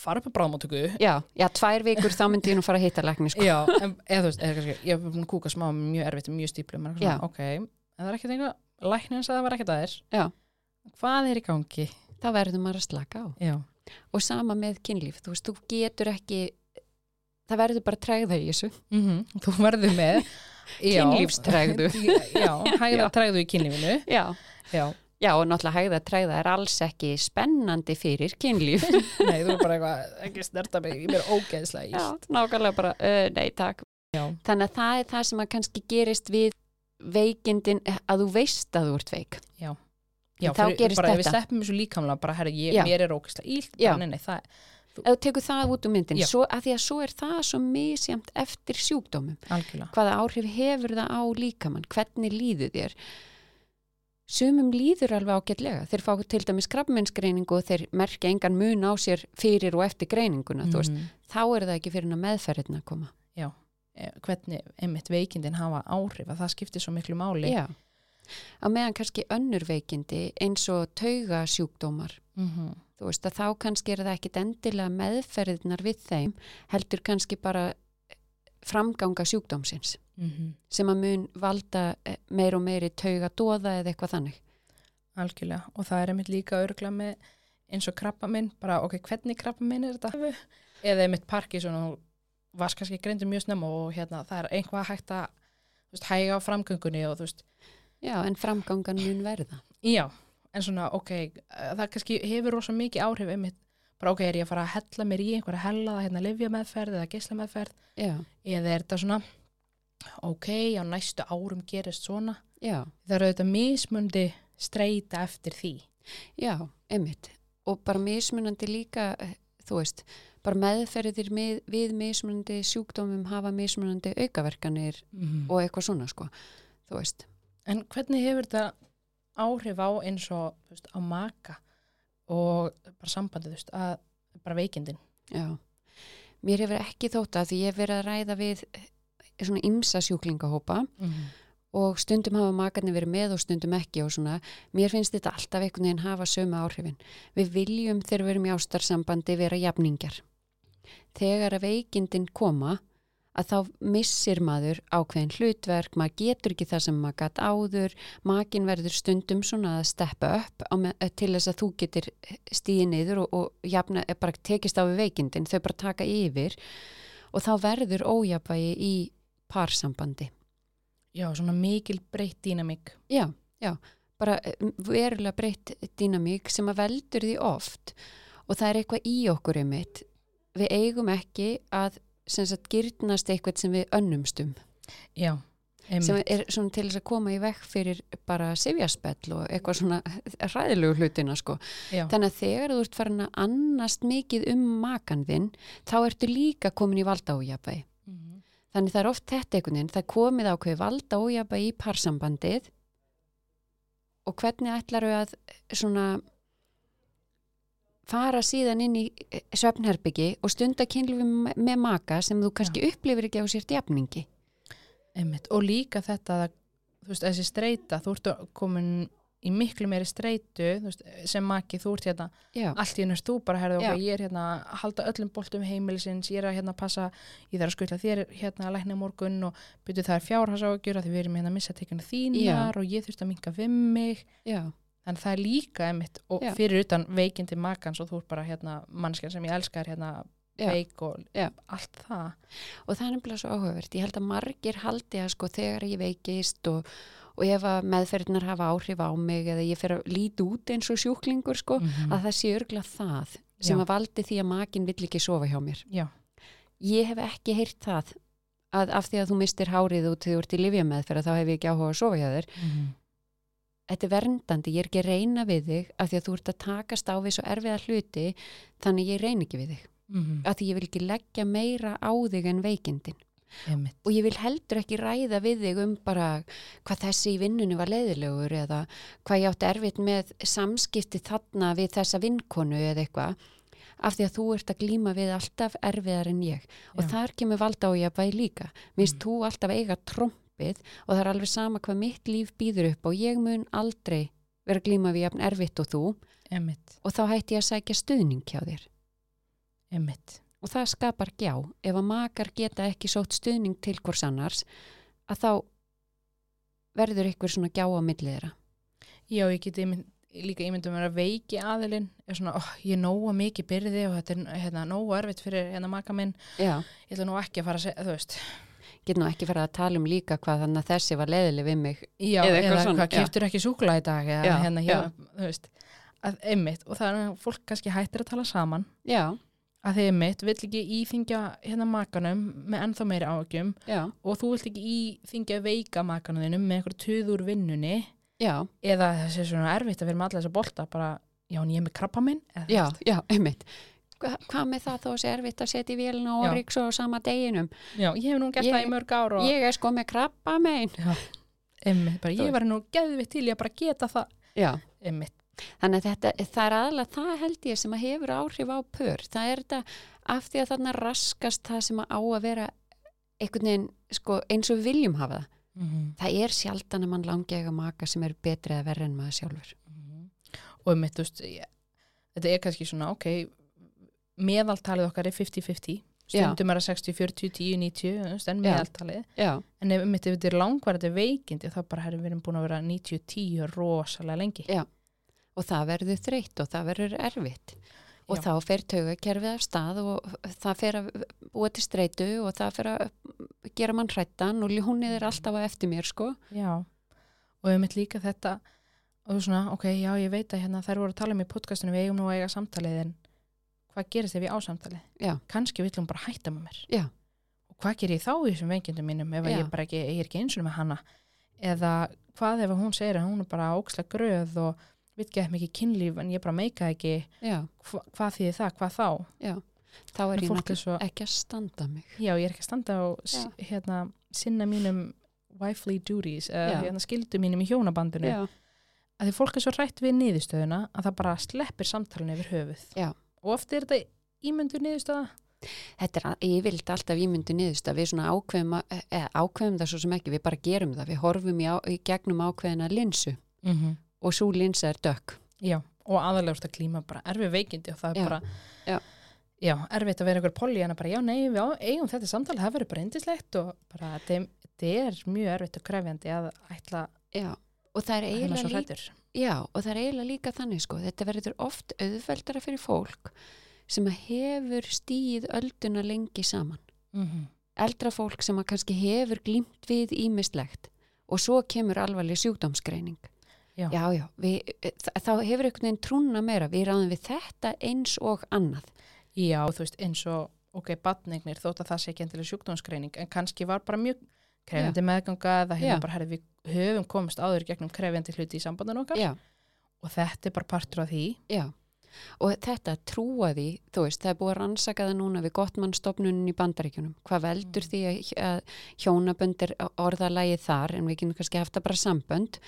fara upp á bráðmáttöku Já, já, tvær vikur þá myndi ég nú fara að hitta lækni sko. já, en, eða þú veist, eða kannski ég hef búin að kúka smá mjög erfitt, mjög stíplu maður er Já. eitthvað svona, ok, en það er ekkert einhver læknir að það var ekkert aðeins Já. hvað er í gangi? Þá verður maður að slaka á. Já, Og sama með kynlíf, þú veist, þú getur ekki, það verður bara tregða í þessu. mm þú verður með já. Kynlífstregðu. já, hægða tregðu í kynlífinu Já. já, Já, og náttúrulega hægða tregða er alls ekki spennandi fyrir kynlíf. nei, þú er bara eitthvað ekki snerta mig, ég er ógeðslega Já, íst nákvæmlega bara, uh, nei, takk. Já. Þannig að það er það sem að kannski gerist við veikindin, að þú veist að þú ert veik. Já, Þá fyrir- gerist bara ef við þetta. sleppum þessu líkamlega bara, herri, ég, Já. mér er ógeðslega ílt Já. bara, nei, nei, það, Ef þú tekur það út úr myndin, Já. svo, að því að svo er það svo misjamt eftir sjúkdómum. algjörlega Hvaða áhrif hefur það á líkamann? Hvernig líður þér? Sumum líður alveg ágætlega. Þeir fá til dæmis krabbmennsgreiningu og þeir merkja engan mun á sér fyrir og eftir greininguna. þú veist. Mhm. Þá er það ekki fyrir meðferðin að koma. Eh, hvernig einmitt veikindin hafa áhrif að það skiptir svo miklu máli Já. Á meðan kannski önnur veikindi eins og taugasjúkdómar. Mhm. Þú veist að þá kannski er það ekkit endilega meðferðinar við þeim, heldur kannski bara framganga sjúkdómsins Mhm. sem að mun valda eh, meir og meiri taugadóða eða eitthvað þannig. algjörlega og það er einmitt líka örgla með eins og krabba minn, bara ok, hvernig krabba minn er þetta eða einmitt Parkinson og varst kannski greindur mjög snemma og hérna það er einhvað hægt að veist, hæga á framgöngunni og þú veist, Já, en framgangan mun verða. já en svona ok, það kannski hefur rosa mikið áhrif einmitt, bara ok, er ég að fara að hella mér í einhverja hella, hérna livja meðferð eða geisla meðferð, Já, eða er þetta svona ok, á næstu árum gerist svona, já, það eru auðvitað mismundi streyta eftir því já, einmitt. Og bara mismunandi líka, eh, þú veist, bara meðferðir með, við mismunandi sjúkdómum hafa mismunandi aukaverkanir mm. og eitthvað svona, sko. Þú veist, En hvernig hefur þetta áhrif á eins og veist, á maka og bara sambandið, veist, að bara veikindin? já. Mér hefur ekki þótt að því ég hef verið að ræða við eh, svona ymsa sjúklingahópa Mm. og stundum hafa makarnir verið með og stundum ekki og svona, mér finnst þetta alltaf einhvern veginn hafa sömu áhrifin. Við viljum þegar við erum í ástarsambandi vera jafningjar. Þegar að veikindin koma að þá missir maður ákveðin hlutverk, maður getur ekki það sem maður gætt áður, makin verður stundum svona að steppa upp með, til þess að þú getur stíði niður og, og jafna, eh, bara tekist á við veikindin, þau bara taka yfir og þá verður ójafvægi í parsambandi. Já, svona mikil breytt dýnamík. Já, já, bara eh, verulega breytt dýnamík sem að veldur því oft og það er eitthvað í okkur um mitt. Við eigum ekki að sem sagt gyrnast eitthvað sem við önnumstum Já, sem er svona til þess að koma í vekk fyrir bara sifjaspell og eitthvað svona ræðilegu hlutina sko. Já, Þannig að þegar þú ert farin að annast mikið um makan þinn þá ertu líka komin í valda ójafægi. Mhm. Þannig það er oft þetta einhvern veginn, það komið ákveði valda ójafægi í parsambandið og hvernig ætlar við að svona fara síðan inn í svefnherbyggi og stunda kynlífi me- með maka sem þú kannski upplifir ekki á sér jafningi. einmitt. Og líka þetta, að, þú veist, þessi streyta, þú ert komin í miklu meiri streytu, veist, sem maki, þú ert hérna, Já, allt í ennast þú bara herðu Já. okkur, ég er hérna að halda öllum boltum heimilisins, ég er að hérna passa, ég þarf að skutla þér hérna að lækna morgun og byrju það er fjárháságjur að því við erum hérna að missa tekjuna þínar og ég þurft að minka við mig já, Þannig það er líka einmitt og Já. fyrir utan veikindi makans og þú ert bara hérna mannskjan sem ég elskar hérna Já. veik og Já. allt það. og það er nefnilega svo áhugavert. Ég held að margir haldi að sko þegar ég veikist og, og ef að meðferðinar hafa áhrif á mig eða ég fer að líti út eins og sjúklingur sko, Mhm. að það sé örgla það sem að valdi því að makin vill ekki sofa hjá mér. Já, Ég hef ekki heyrt það að af því að þú mistir hárið út þegar þú ert í lifja með fyrir þá hef ég ekki áhuga að sofa hjá þér Mhm. Þetta er verndandi, ég er ekki að reyna við þig af því að þú ert að takast á við svo erfiða hluti þannig ég reyna ekki við þig Mhm. af því ég vil ekki leggja meira á þig en veikindin Einmitt. og ég vil heldur ekki ræða við þig um bara hvað þessi í vinnunni var leiðilegur eða hvað ég átti erfitt með samskipti þarna við þessa vinkonu eða eitthvað af því að þú ert að glíma við alltaf erfiðar en ég og Já. þar kemur valda á ég að bæði líka minnst Mm. þú alltaf eiga trompið og það er alveg sama hvað mitt líf býður upp og ég mun aldrei vera glíma við jafn erfitt og þú. Einmitt. og þá hætti ég að sækja stuðning hjá þér. Einmitt. og það skapar gjá. Ef að makar geta ekki sótt stuðning til hvers annars að þá verður ykkur svona gjá á millið þeirra. Já, ég geti ímynd, líka ímyndum að vera veiki aðilinn, svona, oh, ég nóga mikið byrði og þetta er hérna, nóga erfitt fyrir hérna maka minn, Já, ég ætla nú ekki að fara að segja, þú veist, get nú ekki fara að tala um líka hvað þannig að þessi var leiðileg við mig. Já, Eða eða, eitthvað svona, hvað, já. keftur ekki súkula í dag, eða Já, hérna, hérna, þú veist, að einmitt, og það er að fólk kannski hættir að tala saman, Já, að þið einmitt vill ekki íþingja hérna makanum með ennþá meiri áhugjum já, og þú vilt ekki íþingja veika makanum þínum með einhver tuður vinnunni eða þessi svona erfitt að vera með alla þessa bolta bara, já, en ég er með krabba minn eða, já, já, einmitt Hva, Hvað með það þó að sé erfitt að setja í vélina og ríks og sama deginum? Já, ég hef nú gert Ég- það í mörg ár og Ég er sko með krabba megin ég var nú geðvitt til ég að bara geta það. Já, einmitt, Þannig að þetta, það er aðalega það held ég sem að hefur áhrif á pör. Það er þetta af því að þarna raskast það sem að á að vera einhvern veginn sko, eins og við viljum hafa það. mm Það er sjaldan að mann langi eiga maka sem er betri eða verri en maður sjálfur. og einmitt, þú veist þetta er kannski svona, ok meðaltalið okkar er 50-50 Já. stundum er það 60, 40, 10, 90 þú veist, en Já. meðaltalið Já, en ef, þetta er langvarandi veikindi þá bara erum við búin að vera 90-10 rosalega lengi Já. og það verður þreytt og það verður erfitt. Og Já. þá fer taugakerfið af stað og það fer að búa til streitu og það fer að gera mann hrættan og ljónið er alltaf að eftir mér sko. Já, og við mitt líka þetta og þú svona, ok, já, ég veit að hérna þær voru að tala um í podcastinu, við eigum nú að eiga samtalið en hvað gerist ef ég á samtalið? Já. Kannski vill hún bara hætta með mér. Já. Og hvað ger ég þá í þessum veikindum mínum ef ég ekki, ég er ekki eins og með hana? Eða hvað ef hún segir að hún er bara ókslega gröð og við geðum ekki kynlíf en ég bara meika ekki, hva, hvað þýðir það, hvað þá? já. Þá er En ég náttúrulega svo- ekki að standa mig. Já, ég er ekki að standa Já. hérna, sinna mínum wifely duties, eða hérna, skildu mínum í hjónabandinu. Að því fólk er svo rætt við niðurstöðuna að það bara sleppir samtalinu yfir höfuð Já. Og oft er þetta ímyndur niðurstöða Þetta er að- yfirleitt alltaf ímyndu niðurst að við svona ákveðum, eða, ákveðum það svo sem ekki, við bara gerum það, við horfum í, á, í gegnum ákveðina linsu mm -hmm. og svo linsa er dökk. Já, og aðalega úrst að klíma bara erfið veikindi og það er Já. bara Já. Já, erfitt að vera einhver polli en að bara, já, nei, við eigum þetta samtal það verður bara indislegt og bara þetta er- mjög erfitt og krefjandi að ætla Já, og það er eiginlega líka, já, og það er eiginlega líka þannig sko, þetta verður oft auðveldara fyrir fólk sem hefur stíð ölduna lengi saman. mm -hmm. Eldra fólk sem kannski hefur glýmt við ímislegt og svo kemur alvarleg sjúkdómsgreining. Já. já, já við, þa- þá hefur einhvern veginn trúna meira, við ráðum við þetta eins og annað. Já, þú veist, eins og, ok, batningnir þótt að það sé ekki endilega sjúkdómsgreining en kannski var bara mjög krefjandi meðganga eða hérna bara, herri, við höfum komist áður gegnum krefjandi hluti í sambandinu okkar Já, og þetta er bara partur af því Já, og þetta trúa því, þú veist, það er búið að rannsaka það núna við gottmannstofnunin í bandaríkjunum. Hvað veldur Mm. því að, að hjónabönd er orðalagið þar, en við kynum kannski haft það bara sambönd,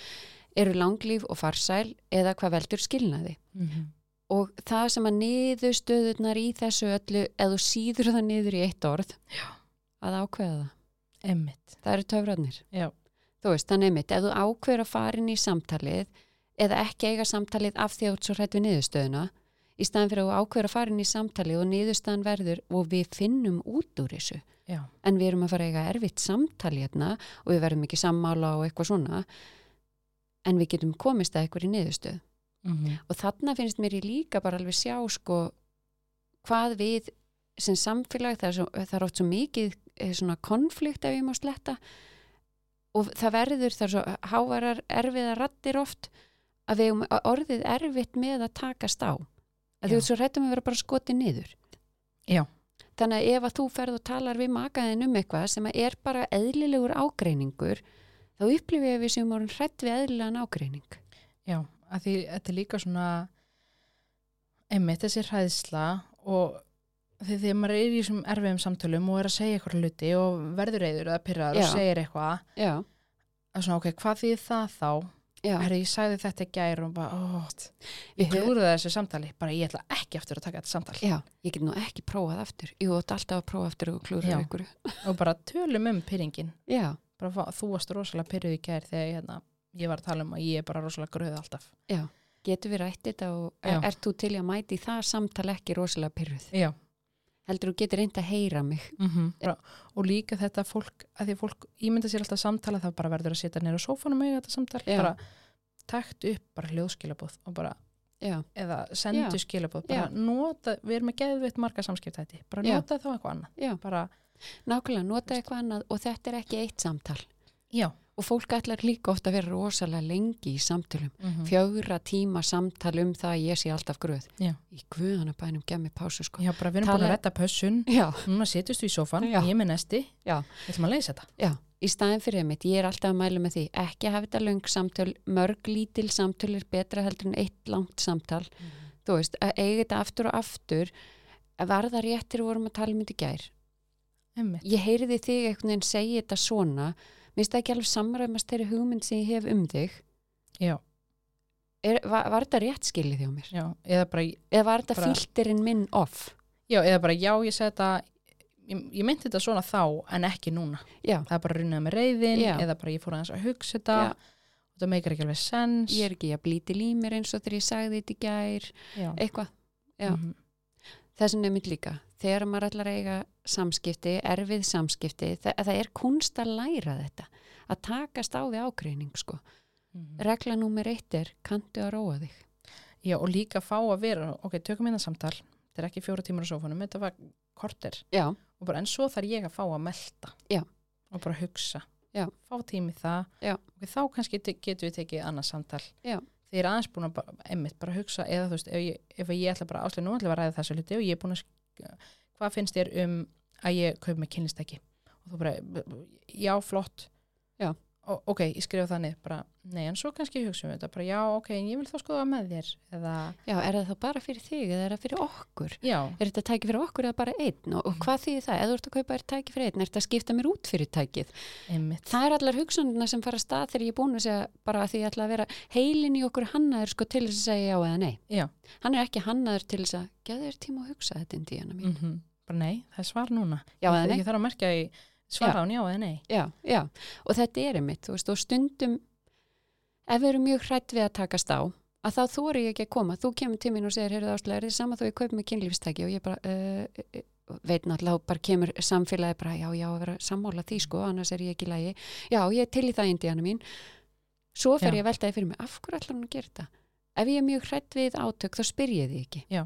eru langlíf og farsæl eða hvað veldur skilnaði. mm -hmm. Og það sem að niðurstöðunar í þessu öllu, eða síður það niður í eitt orð, Já. að ákveða það. Emmitt, Það eru töfrarnir. já, Þú veist, þannig mitt, ef þú ákveður að fara inn í samtalið eða ekki eiga samtalið af því ert svo hrætt við niðurstöðuna í staðan fyrir að þú ákveður að fara inn í samtalið og niðurstöðan verður og við finnum út úr þessu. Já, en við erum að fara að eiga erfitt samtali hérna og við verðum ekki sammála og eitthvað svona en við getum komist að eitthvað í niðurstöð mm og þarna finnst mér ég líka bara alveg sjá sko hvað við sem samfélag það er, svo, það er oft svo mikið eh, konflikt ef ég má sletta og það verður það er svo hávarar erfiða rattir oft að við eigum orðið erfitt með að takast á. Að þú ert svo hrættum að vera bara skotið niður. Já. þannig að ef að þú ferð og talar við makaðin um eitthvað sem er bara eðlilegur ágreiningur þá upplifið við sem vorum hrætt við eðlilegan ágreining. Já, að því þetta er líka svona einmitt þessi hræðsla og því þegar maður er í þessum erfiðum samtölum og er að segja eitthvað hluti og verður reyður eða pyrraður og segir eitthvað að svona ok, hvað þýð það þá? Herri, ég sagði þetta í gær og bara, Við ég klúruði þessu samtali bara ég ætla ekki aftur að taka þetta samtal. Já ég get nú ekki prófað aftur. Þú ert alltaf að prófa aftur og Já. ykkur. Og bara tölum um pyrringin bara þú varst rosalega pyrruð í gær þegar ég, hérna, ég var að tala um að ég er bara rosalega gröð alltaf. Já, getur við rætt þetta og Já. ert þú til að mæti það samtal ekki rosalega pyrruð Já, heldur þú getur reynd að heyra mig. Mm og líka þetta fólk að því að fólk ímynda sér alltaf samtala þá bara verður að setja á sófanum með þetta samtal. Já. bara takt upp bara hljóðskilabóð og bara, já, eða sendu skilabóð bara nota, við erum með geðvitt marga samskiptæti bara nota þá eitthvað annað. Bara, nákvæmlega nota eitthvað annað og þetta er ekki eitt samtal. Já og fólk ætlar líka ofta að vera rosalega lengi í samtölum. Mm fjögra tíma samtal um það að ég sé alltaf gröð. Já. í guðanabænum gef mér pásu sko. Já, bara við erum Tala- búin að retta pössun. Núna setjast við í sófan, Já. ég með nesti. Já, við ætlum að leysa þetta. Já í staðin fyrir einmitt, ég er alltaf að mæla með því ekki hafa þetta löng samtöl, mörg lítil samtöl er betra heldur en eitt langt samtal. Þú veist, að eiga þetta aftur og aftur að var það réttir vorum að tala um þetta í gær? Einmitt. ég heyriði þig einhvern veginn segja þetta svona minnst það ekki alveg samræmast þeirri hugmynd sem ég hef um þig já, er, var, var þetta rétt skilið þjó mér? já, eða bara eða var þetta filterinn minn off? já, eða bara já, ég segi þetta ég, ég myndi þetta svona þá en ekki núna já, það er bara runnið með reyðin Já. eða bara ég fór aðeins að hugsa þetta Já. það meikar ekki alveg sens ég er ekki að blíti límir eins og þegar ég sagði þetta í gær já. eitthvað, já. Mhm. þessi nefnir líka þegar maður ætlar að eiga samskipti erfið samskipti, það, það er kunst að læra þetta að takast á við ágreining sko. Mhm. regla númer eitt er, kanntu að róa þig já, og líka fá að vera ok, tökum hérna samtal, þetta er ekki fjóra tímar á sófanum, þetta var korter já, og bara en svo þarf ég að fá að melta Já. og bara hugsa Já. fá tími það Já. og þá kannski getum við tekið annað samtal Já. ég er aðeins búin að bara, einmitt bara hugsa eða þú veist, ef ég, ef ég ætla bara áslega nú ætla að ræða þessu hluti og ég er búin að hvað finnst þér um að ég kaup með kynlistæki og þú bara, já flott Já. Ok, ég skrifa það niður bara, nei en svo kannski hugsa um þetta bara já, ok, en ég vil þá skoða með þér eða, já, er það þá bara fyrir þig eða er það fyrir okkur? Já, er þetta tæki fyrir okkur eða bara einn? Og, og hvað þýðir það, eða þú ert að kaupa þér tæki fyrir einn er þetta að skipta mér út fyrir tækið? Einmitt. Það er allar hugsanirna sem fara að stað þegar ég er búin að segja bara að því ég ætla að vera heilin í okkur hannaður sko til þess að segja já eða nei. Já. hann er ekki hannaður til þess að geða þér tíma að hugsa þetta en díana mín bara nei, það svar núna Já. Svara án já eða nei. Já, já, og þetta er einmitt þú veist, og stundum ef við erum mjög hrætt við að takast á að þá eru ég ekki að koma, þú kemur til mín og segir heyrðu áslega, er þið sama þó ég kaup með kynlífstæki? Og ég bara uh, veit náttúrulega, bara kemur samfélagi bara, já, já, að vera sammála því sko annars er ég ekki í lagi, já, ég er til í það indiana mín, svo fer Já. ég að veltaði fyrir mig, af hverju ætlar hún að gera þetta? Ef ég er mjög hrætt við átök, þá spyr ég því ekki. Já.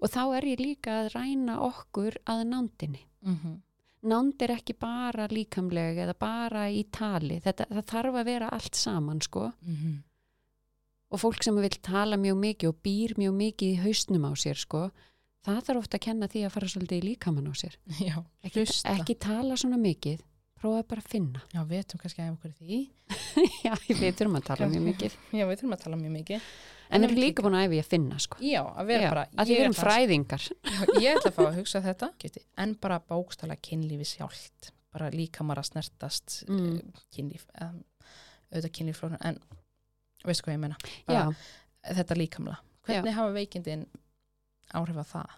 og þá er ég líka að ræna okkur að nándinni. Mm nánd er ekki bara líkamlega eða bara í tali. Þetta, það þarf að vera allt saman sko. -hmm. og fólk sem vil tala mjög mikið og býr mjög mikið í hausnum á sér sko það þarf ofta að kenna því að fara svolítið í líkamann á sér. Já, ekki, ekki tala svona mikið prófa bara að finna. Já, við ættum kannski að okkur í því. Já, við þurfum að tala mjög mikið. Já, við þurfum að tala mjög mikið. En við erum líka búin að æfi að finna sko. Já, að vera já, bara að við erum að- fræðingar. Ég ætla að fá að hugsa þetta. En bara bókstala kynlífi sjálft. Bara líkamar að snertast Mm. mm. kynlíf um, auðvitað kynlíflóknar en veistu hvað ég meina? Já, bara, þetta líkamla hvernig hafa veikindin áhrif á það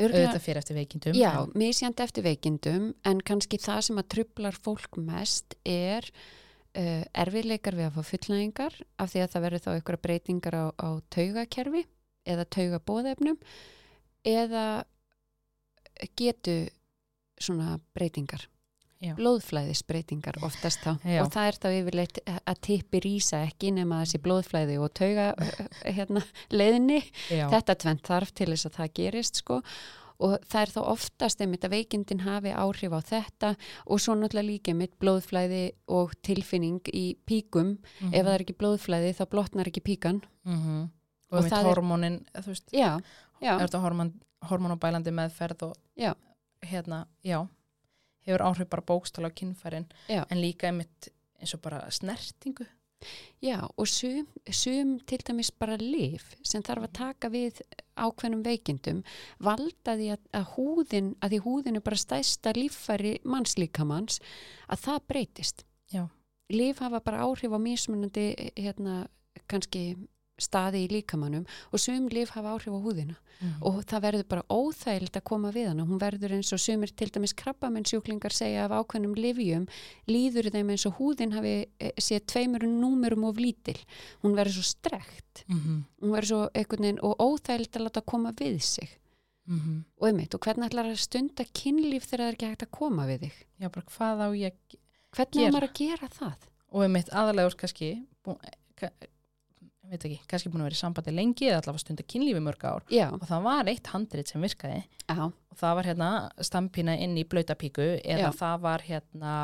auðvitað fyrir eftir veikindum Já, en, misjandi eftir veikindum en kannski það sem að trublar fólk mest er uh, erfiðleikar við að fá fullnæðingar af því að það verður þá einhverja breytingar á, á taugakerfi eða taugabóðefnum eða getu svona breytingar Já. blóðflæðisbreytingar oftast þá. Já. og það er þá yfirleitt að tippi rýsa ekki nema þessi blóðflæði og tauga hérna, leiðinni. Já, þetta tvent þarf til þess að það gerist sko. Og það er þá oftast einmitt að veikindin hafi áhrif á þetta og svo náttúrulega líka einmitt blóðflæði og tilfinning í píkum. Mhm. ef það er ekki blóðflæði þá blotnar ekki píkan. Mhm. og og með það er- hormónin þú veist, er þetta hormón, hormonabælandi meðferð og hérna, já hefur áhrif bara bókstala á kynfærin Já. en líka einmitt eins og bara snertingu Já, og sum, sum til dæmis bara lif sem þarf að taka við ákveðnum veikindum valda því að, að húðin, að því húðin er bara stæsta líffæri mannslíkamanns að það breytist. Já. Lif hafa bara áhrif á mismunandi hérna kannski staði í líkamannum og sum lif hafa áhrif á húðina og það verður bara óþægild að koma við hana. Hún verður eins og sumir til dæmis krabbamennsjúklingar segja af ákveðnum livjum líður þeim eins og húðin hafi eh, séð tveimur númerum of lítil. Hún verður svo strekt. mm -hmm. Hún verður svo einhvern veginn og óþægild að láta koma við sig. Mm -hmm. Og einmitt, og hvernig ætlar að stunda kynlíf þegar það er ekki hægt að koma við þig? já, bara hvað á ég Hvernig Gera. er maður að gera það? og einmitt aðalegur kannski bú, ka, ég veit ekki, kannski búin að vera í sambandi lengi eða allavega stunda kynlífi mörg ár. Já, og það var eitt handrit sem virkaði. Já, og það var hérna stampina inn í blautapíku eða Já. það var hérna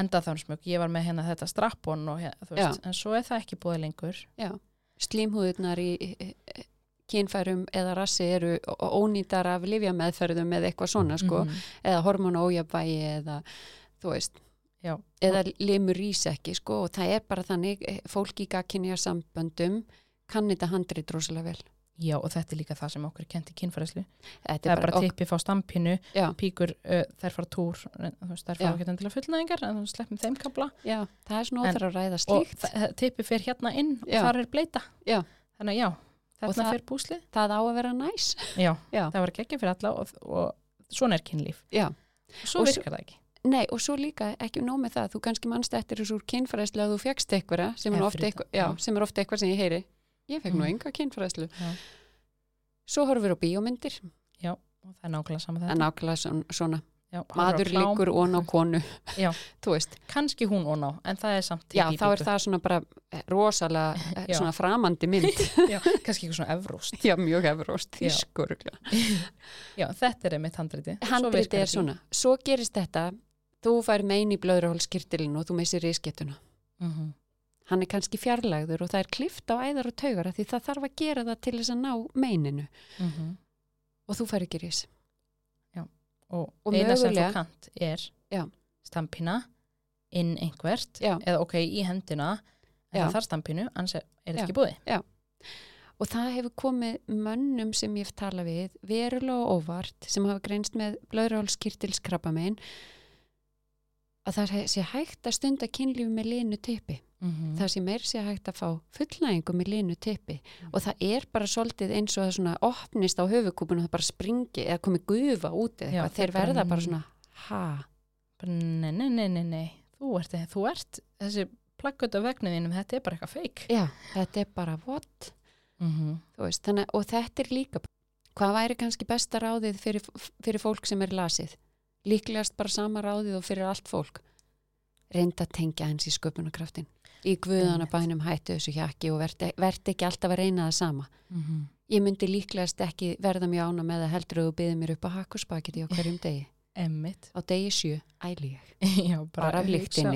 endaþánsmjög, ég var með hérna þetta strappon og hérna, þú veist, en svo er það ekki búið lengur. Já. Slímhúðunar í kynfærum eða rassi eru ónýtar af livjameðferðum eða eitthvað svona sko, Mhm. eða hormona ójabægi eða þú veist, Já, eða limur rís ekki sko og það er bara þannig, eh, fólk í gagkinja samböndum kann þetta handrið drosalega vel. já, og þetta er líka það sem okkur er kent í kynfæræslu Þetta það er bara ok- tippi fá stampinu Já. píkur, uh, þær fara túr þær fara ekki til að fullnæðingar en þú sleppum þeim kapla Já, það er svona óþar að ræða og slíkt. þa- tippi fer hérna inn og Já. þar er bleita Já. þannig að já, Og þarna fer búslið Það á að vera næs. já, það var ekki fyrir alla og, og svona er kynlíf Já. og svo Og svo- virkar það ekki Nei, og svo líka ekki nóg með það, þú kannski mannst eftir þessu kynfræðslu að þú fegst eitthvað sem, er ofta eitthvað- já, já. er eitthvað sem ég heyri. Ég fekk nú Mm. enga kynfræðslu. Já. Svo horfum við á bíómyndir, og það er nákvæmlega saman það þetta er nákvæmlega svona, svona já, maður á liggur ón á konu, Já. kannski hún og ná, en það er samt Já, þá er það svona bara eh, rosalega eh, Já. svona framandi mynd. já, kannski eitthvað svona evróst Já, mjög efrost, Já. þýskur. já, þetta er einmitt handriti Handriti er svona, svo gerist þetta, þú fær mein í blöðrahólskirtilin og þú missir rísketuna. mm -hmm. hann er kannski fjarlægður og það er klift á æðar og taugara því það þarf að gera það til þess að ná meininu og þú fær ekki rís. og, Og eina sem þú kant er Já. stampina inn einhvert Já. eða ok, í hendina en Já. það þarf stampinu, annars er þetta Já. ekki búið Og það hefur komið mönnum sem ég hef talað við verulega og óvart sem hafa greinst með blöðrálskirtilskrabba megin að það sé- hægt að stunda kynlífi með linu tippi. mm -hmm. Það sé meir sé hægt að fá fullnægingu með linu tippi og það er bara svolítið eins og það svona opnist á höfukúpun og það bara springi eða komi gufa út eða eitthvað. Þeir verða bara svona, ha, nei, nei, nei, nei, nei þú ert, þú ert þessi plakkut á vegnuðinum, þetta er bara eitthvað feik já, þetta er bara what? mm -hmm. Veist, þannig, og þetta er líka hvað væri kannski besta ráðið fyrir, fyrir fólk sem er lasið líklegast bara sama ráðið og fyrir allt fólk. Reynda að tengja hans í sköpunarkraftin í guðana bænum hættu þessu hjakki og verði vert ekki alltaf að reyna það sama. Ég myndi líklegast ekki verða mjög ána með að heldur þú byggði mér upp á hakkuspaketti á hverjum degi. Emmitt á degi sjö, æli ég. Bara, Bara af hugsa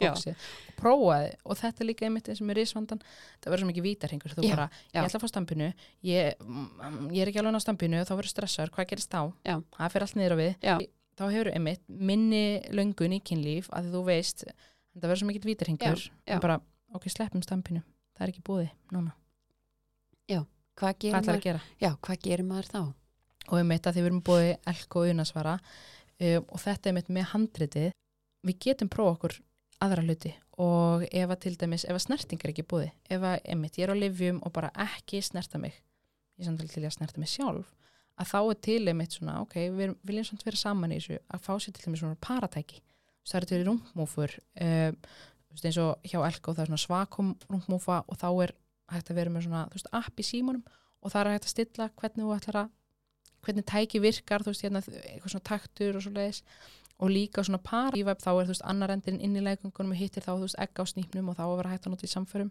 fyrir Já. bóksið og prófaði og þetta er líka einmitt eins og með risvandan það verður svo mikið vítarhingur þú Já, bara, já. ég ætla að fá stampinu ég, mm, ég er ekki alveg á stampinu þá verður stressaður, hvað gerist þá? Já. það fer allt niður á við Já. þá hefur einmitt minni löngun í kynlíf að þú veist það verður svo mikið vítarhingur Já, já. en bara, ok, sleppum stampinu það er ekki búið núna, hvað hvað gerir, maður, gera? já, hvað gerir maður þá? og einmitt að því við erum búið elk og unasvara um, og þetta er einmitt með handritið við getum prófa okkur aðra hluti. Og ef að til dæmis ef að snerting er ekki búið ef að einmitt ég er á livjum og bara ekki snerta mig ég samt alveg til að snerta mig sjálf að þá er til einmitt svona ok, við viljum samt vera saman í þessu að fá sér til dæmis svona paratæki. Það eru til um, þú veist, eins og hjá elk og það er svona svakum rúmmúfa og þá er hægt að vera með svona þú veist, app í símanum og það er hægt að stilla hvernig þú ætlar að hvernig tæki virkar, þú veist, hérna eitthvað svona taktur og svo leiðis og líka svona par í web þá er þú veist annar endurinn inn í leikungunum og hittir þá þú veist egg á snýpnum og þá að vera hægt að nota í samförum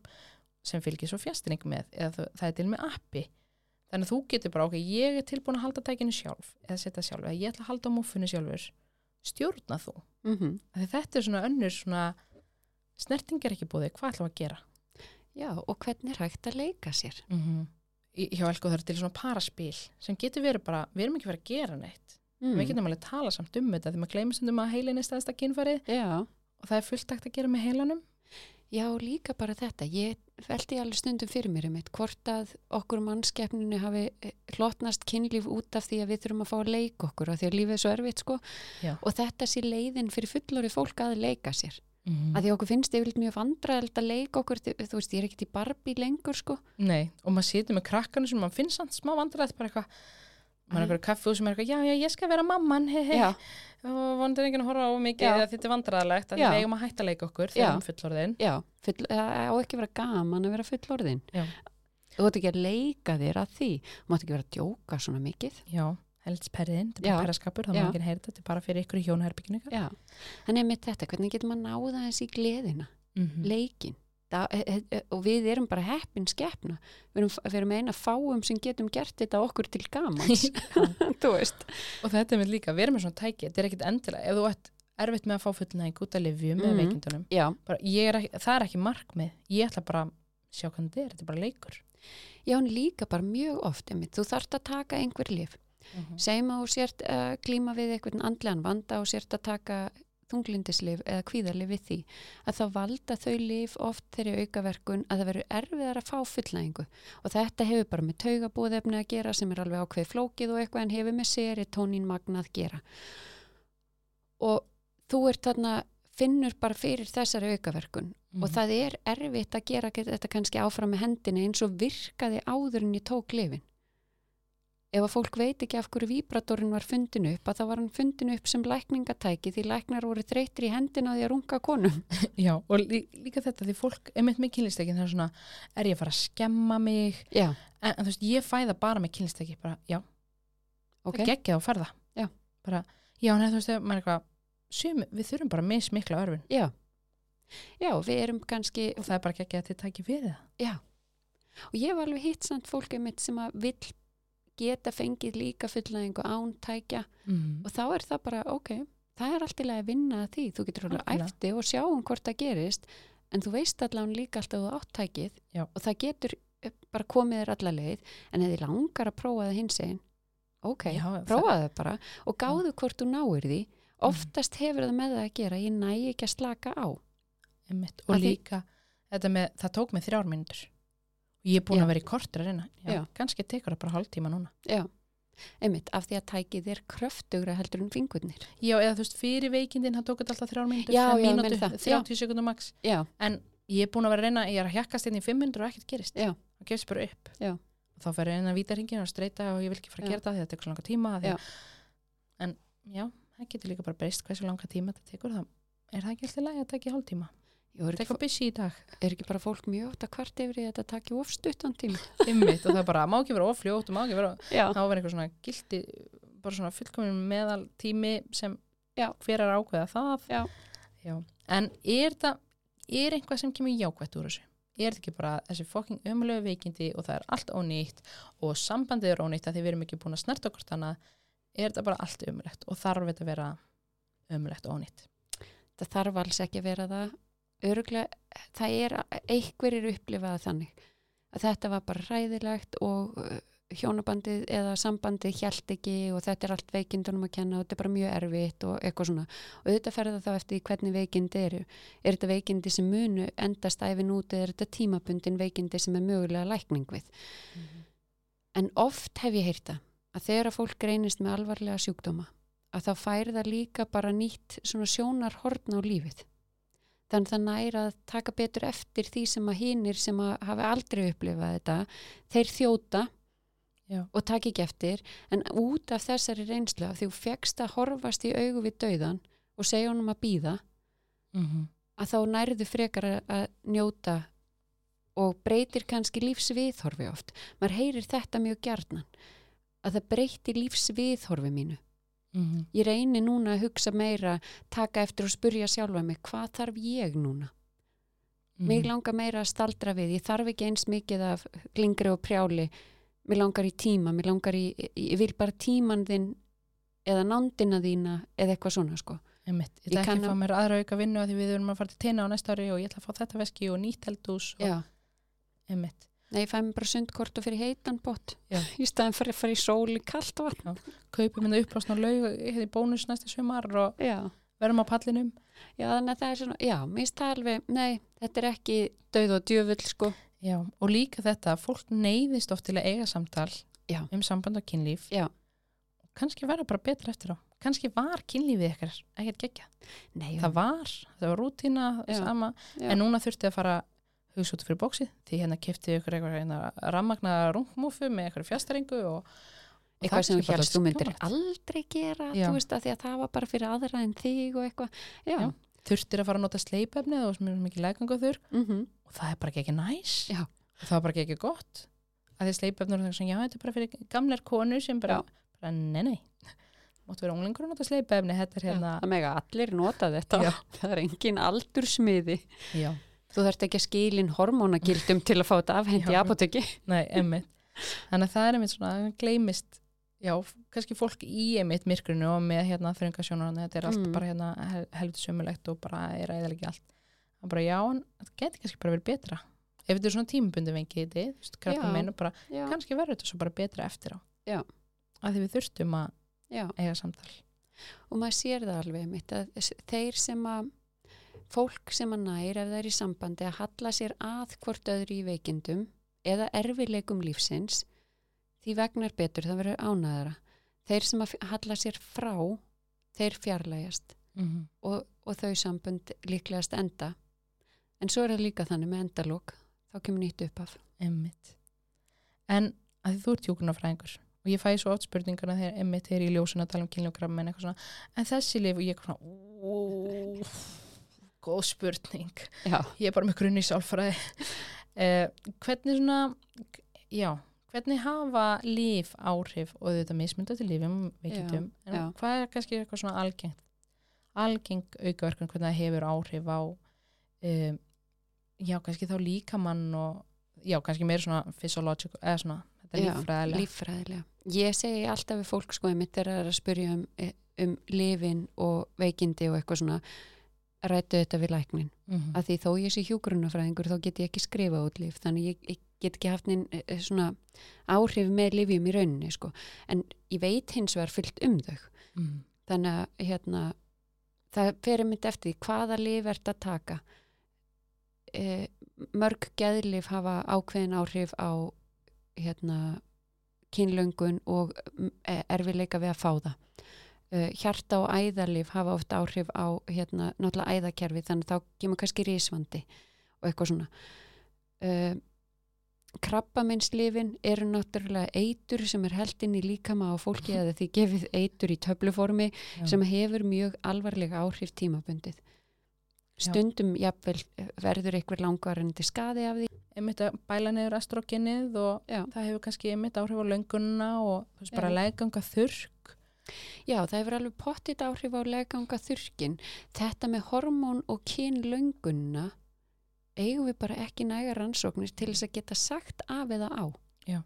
sem fylgir svo fjastinning með eða það, er til með appi þannig að þú getur bara, ok, ég er tilbúin að halda tækinu sjálf eða setja sjálf, eða ég ætla að halda múfunni sjálfur stjórna þú Mm -hmm. Þetta er svona önnur svona snerting er ekki búið, hvað ætlum við að gera já, og hvernig er hægt að leika sér? mm -hmm. hjá Elko það er til svona paraspil sem getur verið bara, við erum ekki verið að gera neitt mm. við getum alveg tala samt um þetta því maður gleymir stundum að heilin er stæðsta kynfarið Já, og það er fullt hægt að gera með heilanum Já, líka bara þetta. Ég veldi alveg stundum fyrir mér um eitt hvort að okkur mannskeppninu hafi eh, hlotnast kynlíf út af því að við þurfum að fá að leika okkur og því að lífið er svo erfitt sko Já. og þetta sé leiðin fyrir fullori fólk að leika sér. mm. Að því okkur finnst yfirleitt mjög vandræðilegt að leika okkur, þú veist, ég er ekkert í Barbie lengur sko. Nei, og maður situr með krakkanu sem maður finnst samt smá vandræð bara eitthvað maður er eitthvað kaffu sem er eitthvað, já, já, ég skal vera mamman he, he. Já, og vondur enginn að horfa á mikið að þetta er vandræðalegt að Já. við eigum að hætta að leika okkur þegar um fullorðin já, full, á ekki að vera gaman að vera fullorðin. Já. Þú átt ekki að leika þér að því. Þú mátt ekki vera að djóka svona mikið. Já, heldsperðin, þetta er bara perraskapur það má Já. ekki heyra þetta, þetta er bara fyrir ykkur í Já, þannig að með þetta, hvernig getur maður náða þessi gleðina? Mhm. leikin það, e, e, e, og við erum bara heppin skeppna við erum, við erum eina fáum sem getum gert þetta okkur til gamans. Og þetta er með líka, við erum með svona tæki þetta er ekkit endilega, ef þú ert erfitt með að fá fullnæðing út af livjum með Mhm. veikindunum bara, er ekki, það er ekki markmið. Ég ætla bara að sjá hvernig þetta er, þetta er bara leikur. Já, en líka bara mjög oft einmitt. þú þarft að taka einhver lif segjum að þú sért að glíma við einhvern andlegan vanda og sért að taka þunglindislif eða kvíðarlif við því að þá valda þau lif oft þeirri aukaverkun að það verður erfiðar að fá fullnæðingu og þetta hefur bara með taugabúðefni að gera sem er alveg ákveð flókið og eitthvað en hefur með serotonin magna að gera. Og þú ert þarna finnur bara fyrir þessari aukaverkun Mhm. og það er erfitt að gera þetta kannski áfram með hendinni eins og virkaði áður en ég tók lifin ef að fólk veit ekki af hverju víbratorinn var fundin upp að þá var hann fundin upp sem lækningatæki því læknar voru þreytir í hendina því að runga konum. Já, og lí, líka þetta því fólk, einmitt með kynlistækin það er svona, er ég að fara að skemma mig? Já, en, en þú veist, ég fæða bara með kynlistæki bara, já, ok, okay. geggja og ferða Já. bara, já, en þú veist, maður er eitthvað sum, við þurfum bara mismikla örfin. Já. Já, við erum kannski og það er bara geggja að þið tæki fyrir það. Já, og ég hef alveg hitt samt fólkið mitt sem að vill geta fengið líka fullnæðingu án tækja. Mm. og þá er það bara, ok, það er allt í lagi að vinna að því, þú getur alveg æfti og sjá um hvort það gerist en þú veist allan líka alltaf að þú átt tækið Já. og það getur eh, bara komið þér alla leið. En ef þið langar að prófa það hins einn ok, prófa það bara og gáðu hvort þú náir því. Oftast hefur það með það að gera ég næ ekki að slaka á. Einmitt, og Að því- líka þetta með, það tók mig þrjár mínútur. og ég er búin Já. að vera í kortur að reyna. Kannski tekur það bara hálftíma núna. Já, einmitt, af því að tækið er kröftugra heldur en fingurnir. Já, eða þú veist, fyrir veikindin það tók þetta alltaf þrjár mínútur Já, já, meina það. 30 sekundar max. Já, en ég er búin að vera að reyna, ég er að hjakkast inn í 5 mínútur og ekkert gerist. Já. það gefst bara upp. Já. og þá fer ég inn að vítarhingin og streyta og ég vil ekki fara að gera það því það tekur svo langa tíma að- en já, það getur líka bara breyst hversu langa tíma þetta tekur það er það ekki alltaf lægi að taka hálftíma. Jú, er, ekki, er ekki bara fólk mjög átt að kvart yfir þetta taki ofstuttan tíma? Ymmit og það er bara, má ekki vera ofljótt og má ekki vera, já, þá verður eitthvað svona gildi bara svona fullkomin meðal tími sem Já. hver er ákveða það. Já. Já. en er það er eitthvað sem kemur jákvætt úr þessu? Er þetta ekki bara þessi fokking ömulegu veikindi og það er allt ónýtt og sambandið er ónýtt að því við erum ekki búin að snerta okkur þannig er þetta bara allt ömulegt og þarf þetta að vera ömulegt og ónýtt? Það þarf alls ekki að vera það öruglega, það er einhverjir upplifaða þannig að þetta var bara ræðilegt og uh, hjónabandið eða sambandið hjælt ekki og þetta er allt veikindunum að kenna og þetta er bara mjög erfitt og eitthvað svona. Og þetta ferða þá eftir hvernig veikindi eru. Er þetta veikindi sem munu endast æfin út eða er þetta tímabundin veikindi sem er mögulega lækning við? En oft hef ég heyrta að þegar að fólk greinist með alvarlega sjúkdóma að þá færi það líka bara nýtt svona sjónarhorn á lífið þannig það næra að taka betur eftir því sem að hinnir sem að hafi aldrei upplifað þetta þeir þjóta Já. og taka ekki eftir en út af þessari reynslu af því þú fegst að horfast í augu við dauðan og segja honum að býða mm -hmm. að þá nærðu frekar að- að njóta og breytir kannski lífsviðhorfi oft. Maður heyrir þetta mjög gjarnan að það breytir lífsviðhorfi mínu. Mm Ég reyni núna að hugsa meira, taka eftir og spurja sjálfa mig, hvað þarf ég núna? Mhm. Mig langar meira að staldra við, ég þarf ekki eins mikið af glingri og prjáli, mér langar í tíma, mér langar í, ég vil bara tíman þinn eða nándina þína eða eitthvað svona sko. Einmitt. Ég ætla ekki að fá mér aðra auka vinnu að því við erum að fara til teina á næsta ári og ég ætla að fá þetta veski og nýtt eldús og Já, einmitt. Nei, ég fæ mér bara sundkort og fyrir heitan bótt Já. í staðin fyrir að fara í sól í kalt vatn. kaupum hérna upplásna laug hérna í bónus næsta sumar og Já. verðum á pallinum Já, þannig að það er svona, já, mér alveg, nei, þetta er ekki döð og djöfull, sko. Já, og líka þetta, fólk neyðist oft til að eiga samtal Já. um samband og kynlíf Já. kannski verða bara betra eftir á kannski var kynlífið ykkar ekkert gegja Nei, það var, það var rútína Já. sama, Já. en núna þurfti að fara hugsa út fyrir bóksið, því hérna kefti ykkur eitthvað hérna, rammagna rungmúfu með eitthvað fjastringu og, eitthvað sem þú er helst þú myndir aldrei gera, Já. þú veist, að því að það var bara fyrir aðra en þig og eitthvað. Já. Já. þurftir að fara að nota sleipefni og er mikið legangu þurr Mm og það er bara ekki næs og það var bara ekki gott að því það er svona, já, þetta er bara fyrir gamlar konur sem bara, bara nei, nei máttu vera unglingur að nota sleipefni þetta er hérna, Það mega allir nota þetta. Það er engin aldursmiði. já, Þú þarft ekki að skilin hormónagildum til að fá þetta afhend í apotekki. nei, emmitt þannig að það er einmitt svona, það gleymist já, kannski fólk í einmitt myrkrinu og með hérna þröngasjónar þetta er allt Mm. bara hérna hel, helviti sömulegt og bara er æðilega ekki allt það er bara já, en það geti kannski bara verið betra ef þetta er svona tímabundi vengið þetta, krabba Já. minn og bara, Já. kannski verður þetta svo bara betra eftir á Já. að því við þurftum að Já. eiga samtal og maður sér það alveg mitt að þeir sem að fólk sem að nær ef það er í sambandi að halla sér að hvort öðru í veikindum eða erfileikum lífsins því vegnar betur það verður ánæðara þeir sem að halla sér frá þeir fjarlægjast mm -hmm. og, og þau sambund líklegast enda en svo er það líka þannig með endalók þá kemur nýtt upp af Emmitt. En að þú ert hjúkunarfræðingur og ég fæ svo oft spurninguna þegar Emmitt er í ljósun að tala um kynljókram en eitthvað svona, en þessi lif og ég er svona, ó, góð spurning. Já, Ég er bara með grunni sálfræði. eh, hvernig svona, já, hvernig hafa líf áhrif og þetta mismynda til lífum veikindum, en já. hvað er kannski eitthvað svona algengt, algeng aukaverkun, hvernig það hefur áhrif á, um, já, kannski þá líkamann og, já, kannski meira svona physiological, eða svona, þetta er Já, líffræðilega. líffræðilega. Ég segi alltaf við fólk sko þegar það er að spyrja um, um lifin og veikindi og eitthvað svona rættu þetta við læknin. Mhm. Að því þó ég sé hjúgrunafræðingur þá get ég ekki skrifa út líf þannig ég, ég get ekki haft neinn eh, svona áhrif með lifjum í rauninni sko. En ég veit hins vegar fyllt um þau. Mhm. Þannig að hérna, það fer einmitt eftir því hvaða lif ert að taka. E, mörg geðlif hafa ákveðin áhrif á hérna, kynlöngun og mm, erfileika við að fá það. E, hjarta og æðalif hafa oft áhrif á hérna, náttúrulega æðakerfi þannig þá kemur kannski rísvandi og eitthvað svona. E, krabbameinslifin eru náttúrulega eitur sem er heldinn í líkama á fólki eða því gefið eitur í töfluformi Já. sem hefur mjög alvarlega áhrif tímabundið. Stundum jafnvel verður einhver langvarandi skaði af því. einmitt að bæla niður estrogenið og Já. það hefur kannski einmitt áhrif á löngunna og bara Já. legganga þurrk Já, það hefur alveg pottit áhrif á legganga þurkin. Þetta með hormón og kynlöngunna eigum við bara ekki næga rannsóknir til þess að geta sagt af eða á. Já.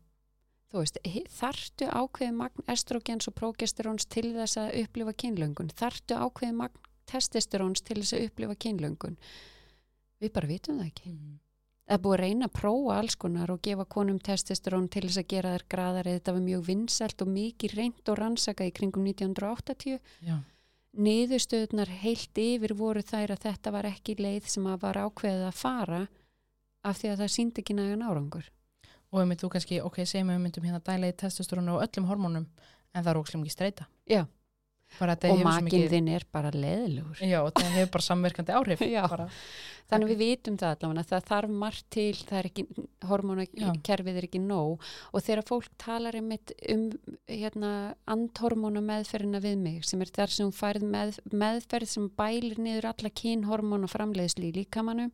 Þú veist, þarftu ákveði magn estrogens og prógesteróns til þess að upplifa kynlöngun? Þarftu ákveði magn testosteróns til þess að upplifa kynlöngun? Við bara vitum það ekki. Það er búið að reyna að prófa alls konar og gefa konum testosterón til þess að gera þær graðari. Þetta var mjög vinsælt og mikið reynd og rannsaka í kringum 1980. Já. Niðurstöðunar heilt yfir voru þær að þetta var ekki leið sem að var ákveðið að fara af því að það síndi ekki nægan árangur. og einmitt þú kannski, ok, segjum við myndum hérna dæla í testosteronu og öllum hormónum en það er ókslega mikið streyta Já. Og makinn þinn er bara leðilegur. já, og það hefur bara samverkandi áhrif bara, Þannig við vitum það allavega, það þarf margt til, það er ekki, hormónakerfið er ekki nóg. Og þegar fólk talar einmitt um hérna, andhormóna meðferðina við mig sem er þar sem hún færð með, meðferð sem bælir niður alla kynhormóna framleiðsli í líkamannum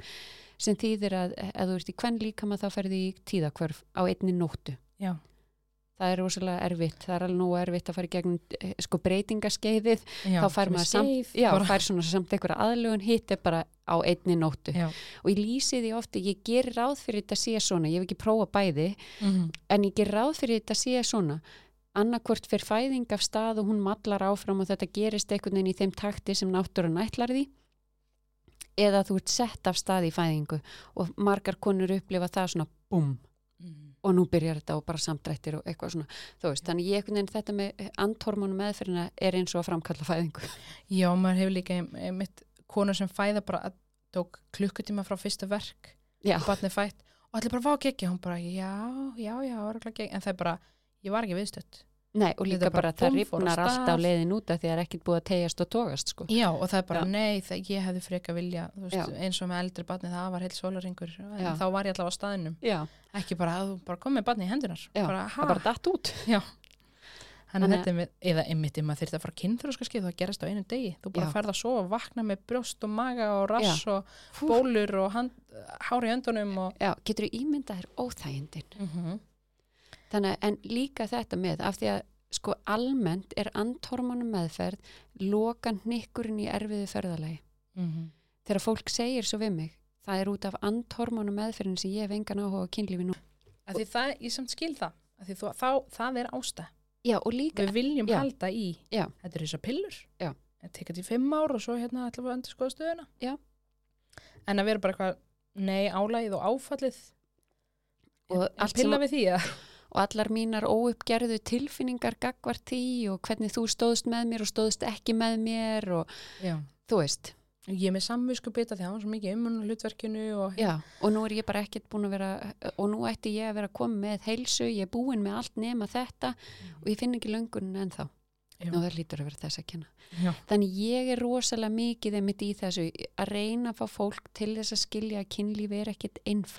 sem þýðir að ef þú ert í hvern líkama þá ferði í tíðakvörf á einni nóttu. já, Það er rosalega erfitt, það er alveg nógu erfitt að fara í gegnum eh, sko breytingaskeiðið, já þá fær maður samt, já, fær svona samt einhverja aðlugun, hitt er bara á einni nóttu. Já. og ég lýsi því ofti, ég ger ráð fyrir þetta sé svona, ég hef ekki prófa bæði Mm en ég ger ráð fyrir þetta sé svona. Annarkvort fyrir fæðing af stað og hún mallar áfram og þetta gerist einhvern veginn í þeim takti sem náttúrun ætlar því eða þú ert sett af stað í fæðingu og margar konur upplifa það svona búm, og nú byrjar þetta og bara samdrættir og eitthvað svona, þú veist, þannig ég einhvern veginn þetta með andhormónum meðferðina er eins og að framkalla fæðingu. Já, maður hefur líka ein- einmitt konur sem fæða bara að tók klukkutíma frá fyrsta verk og barnið fætt og allir bara fá ekki hún bara, já, já, já, en það er bara, ég var ekki viðstödd nei, og líka bara bara að það rifnar alltaf á leiðin út af því að það er ekkit búið að tegjast og tógast, sko. Já, og það er bara, Já. nei, það, ég hefði freka vilja þú veist, Já. eins og með eldri barnið, það var heil sólaringur en Já. þá var ég allavega á staðinum Já, ekki bara að þú bara komið barnið í hendunar Já, bara, það bara datt út. Þannig að með, eða einmitt ef maður þyrfti að fara kynþróska skið það gerist á einu degi, þú bara Já. ferð að sofa vakna með brjóst og maga og rass og bólur og hand, hár í öndunum og Já, getur þú ímyndað þér óþægindin. mm -hmm. Þannig, að- en líka þetta með, af því að sko almennt er andhormónum meðferð loka hnykkurinn í erfiðu ferðalagi. Þegar fólk segir svo við mig, það er út af andhormónum meðferðin sem ég hef engan áhuga á kynlífi nú. að því það, ég samt skil það að því þú, þá, það er ástæð Já, líka, við viljum Já. halda í Já. þetta eru þessar pillur Já. það tekja til fimm ár og svo hérna ætlum við að endur skoða stöðuna Já. en að vera bara eitthvað nei álægið og áfallið Og pilla að- við því að og allar mínar óuppgerðu tilfinningar gagvart því og hvernig þú stóðst með mér og stóðst ekki með mér og já. þú veist, ég er með samvisku bita því að hann var svo mikið um hlutverkinu og já, og nú er ég bara ekkert búin að vera, og nú ætti ég að vera að koma með heilsu, ég er búin með allt nema þetta og ég finn ekki löngunin ennþá Já. og það lítur að vera þess að kenna. Já. Þannig ég er rosalega mikið einmitt í þessu að reyna að fá fólk til þess að skilja að kynlífi er ekkert einf.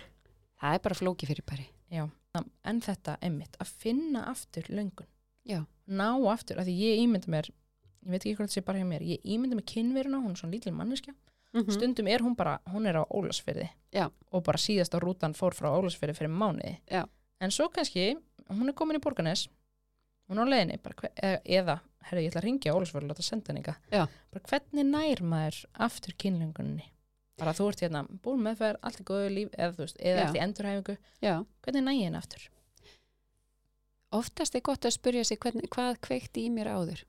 Það er bara flóki fyrir bæri. Já. En þetta emmitt að finna aftur löngun. Já, ná aftur, af því ég ímynda mér ég veit ekki hvað þetta sé bara hjá mér ég ímynda mér kynveruna, hún er svona lítil manneskja. Stundum er hún bara, hún er á Ólasfyrði. Já. og bara síðasta rútan fór frá Ólasfyrði fyrir mánuði. Já. en svo kannski, hún er komin í Borganes hún er á hve- eða, herri, ég ætla að ringja á Ólasfyrði og láta senda henni eitthvað hvernig nær maður aftur kynlöngunni bara þú ert hérna búin meðferð, allt í góðu líf eða, þú veist, eða í endurhæfingu já. hvernig næ ég henni aftur Oftast er gott að spurja sig hvernig, hvað kveikti í mér áður.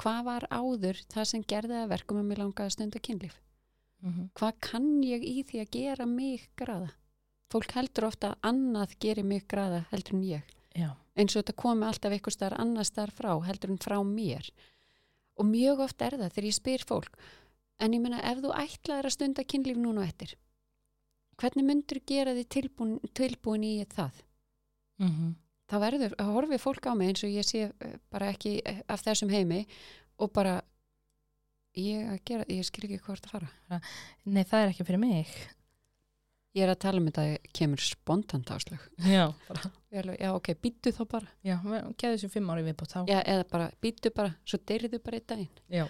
Hvað var áður það sem gerði að verkum að mér langaði að stunda kynlíf? mm -hmm. Hvað kann ég í því að gera mig graða? Fólk heldur ofta að annað gerir mig graða heldur en ég. já, Eins og þetta komi alltaf eitthvað starf annað starf frá heldur en frá mér. Og mjög oft er það þegar ég spyr fólk. En ég menna ef þú ætlaðir að stunda kynlíf núna og eftir, hvernig myndur gera því tilbúin, tilbúin í það? mm þá verður, þá horfið fólk á mig eins og ég sé eh, bara ekki eh, af þessum heimi og bara ég ég skil ekki hvort að fara. Nei það er ekki fyrir mig. Ég er að tala um þetta að kemur spontant áslög já, já ok, býttu þá bara. Já, geðu þessu fimm ári viðbútt þá. já, eða bara, býttu bara, svo deyrðu bara einn daginn. Já.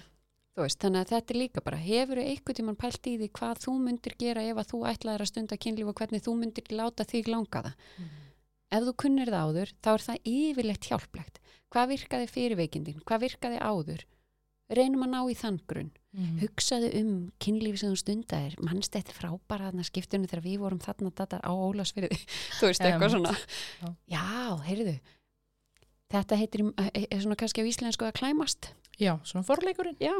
Veist, þannig að þetta er líka bara hefur þú einhvern tímann pælt í því hvað þú myndir gera ef að þú ætlaðir að stunda kynlíf og hvernig þú myndir láta þig langa það ef þú kunnir það áður, þá er það yfirleitt hjálplegt. Hvað virkaði fyrir veikindin? Hvað virkaði áður? Reynum að ná í þann grunn. Mm. Hugsaðu um kynlífi sem þú stundaðir. Mannst þetta frábara þarna skiptunni þegar við vorum þarna datar á Ólasfyrði. þú veist, eitthvað svona. Já. Heyrðu. Þetta heitir er er svona kannski á íslensku að klæmast. Já, svona forleikurinn. Já,